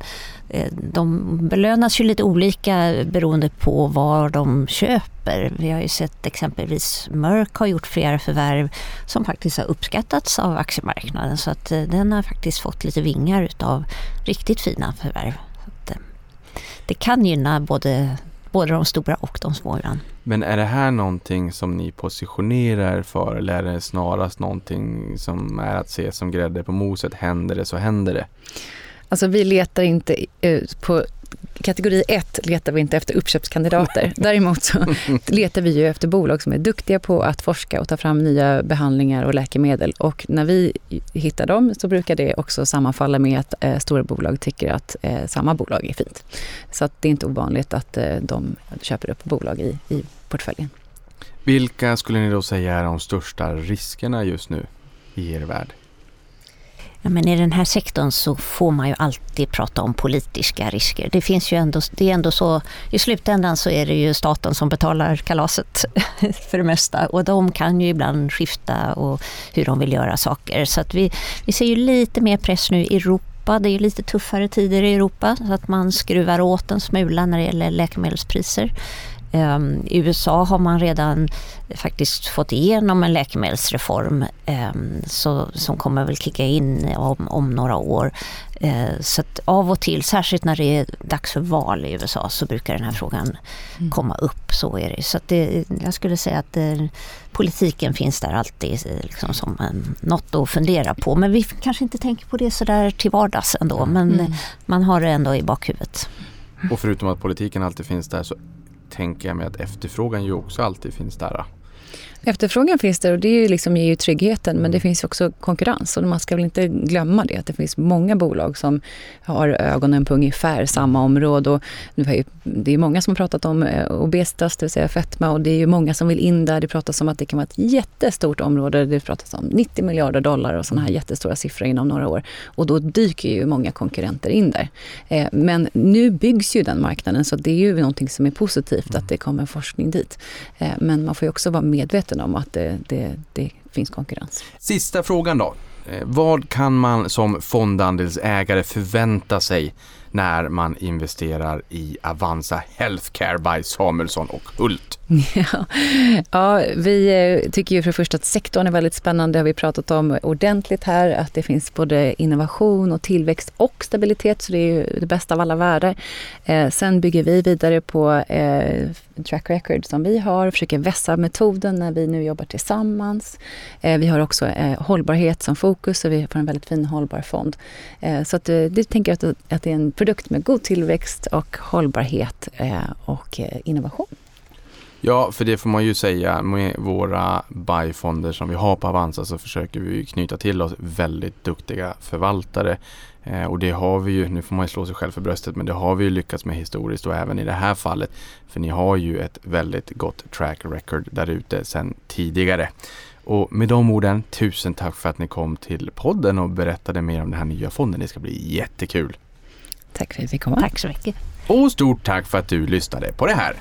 eh, de belönas ju lite olika beroende på var de köper. Vi har ju sett exempelvis Merck har gjort flera förvärv som faktiskt har uppskattats av aktiemarknaden så att den har faktiskt fått lite vingar utav riktigt fina förvärv. Att, det kan gynna både, både de stora och de små ibland. Men är det här någonting som ni positionerar för eller är det snarast någonting som är att se som grädde på moset? Händer det så händer det? Alltså vi letar inte eh, på kategori 1 letar vi inte efter uppköpskandidater. Däremot så letar vi ju efter bolag som är duktiga på att forska och ta fram nya behandlingar och läkemedel. Och när vi hittar dem så brukar det också sammanfalla med att eh, stora bolag tycker att eh, samma bolag är fint. Så att det är inte ovanligt att eh, de köper upp bolag i, i portföljen. Vilka skulle ni då säga är de största riskerna just nu i er värld? Ja, men I den här sektorn så får man ju alltid prata om politiska risker. Det finns ju ändå, det är ändå så, i slutändan så är det ju staten som betalar kalaset för det mesta och de kan ju ibland skifta och hur de vill göra saker. Så att vi, vi ser ju lite mer press nu i Europa det är lite tuffare tider i Europa så att man skruvar åt en smula när det gäller läkemedelspriser. Um, I USA har man redan faktiskt fått igenom en läkemedelsreform um, så, som kommer väl kicka in om, om några år. Uh, så att av och till, särskilt när det är dags för val i USA så brukar den här frågan mm. komma upp. Så är det. Så det, jag skulle säga att det, eh, politiken finns där alltid eh, liksom som en, något att fundera på. Men vi kanske inte tänker på det sådär till vardags ändå. Men mm. man har det ändå i bakhuvudet. Och förutom att politiken alltid finns där så tänker jag mig att efterfrågan ju också alltid finns där. Efterfrågan finns där och det är ju liksom ger ju tryggheten men det finns också konkurrens och man ska väl inte glömma det att det finns många bolag som har ögonen på ungefär samma område och det är många som har pratat om eh, obesitas, det vill säga fetma och det är ju många som vill in där. Det pratas om att det kan vara ett jättestort område. Det pratas om 90 miljarder dollar och sådana här jättestora siffror inom några år och då dyker ju många konkurrenter in där. Eh, men nu byggs ju den marknaden så det är ju någonting som är positivt att det kommer forskning dit. Eh, men man får ju också vara medveten medveten om att det, det, det finns konkurrens. Sista frågan då. Eh, vad kan man som fondandelsägare förvänta sig när man investerar i Avanza Healthcare by Samuelsson och Hult? Ja, ja, vi eh, tycker ju för det första att sektorn är väldigt spännande. Det har vi pratat om ordentligt här. Att det finns både innovation och tillväxt och stabilitet. Så det är ju det bästa av alla världar. Eh, sen bygger vi vidare på eh, track record som vi har. Försöker vässa metoden när vi nu jobbar tillsammans. Eh, vi har också eh, hållbarhet som fokus och vi får en väldigt fin hållbar fond. Eh, så att, eh, det tänker jag att, att det är en produkt med god tillväxt och hållbarhet eh, och eh, innovation. Ja, för det får man ju säga. Med våra buyfonder som vi har på Avanza så försöker vi knyta till oss väldigt duktiga förvaltare. Eh, och det har vi ju, nu får man ju slå sig själv för bröstet, men det har vi ju lyckats med historiskt och även i det här fallet. För ni har ju ett väldigt gott track record där ute sedan tidigare. Och med de orden, tusen tack för att ni kom till podden och berättade mer om den här nya fonden. Det ska bli jättekul. Tack för att vi fick komma. Tack så mycket. Och stort tack för att du lyssnade på det här.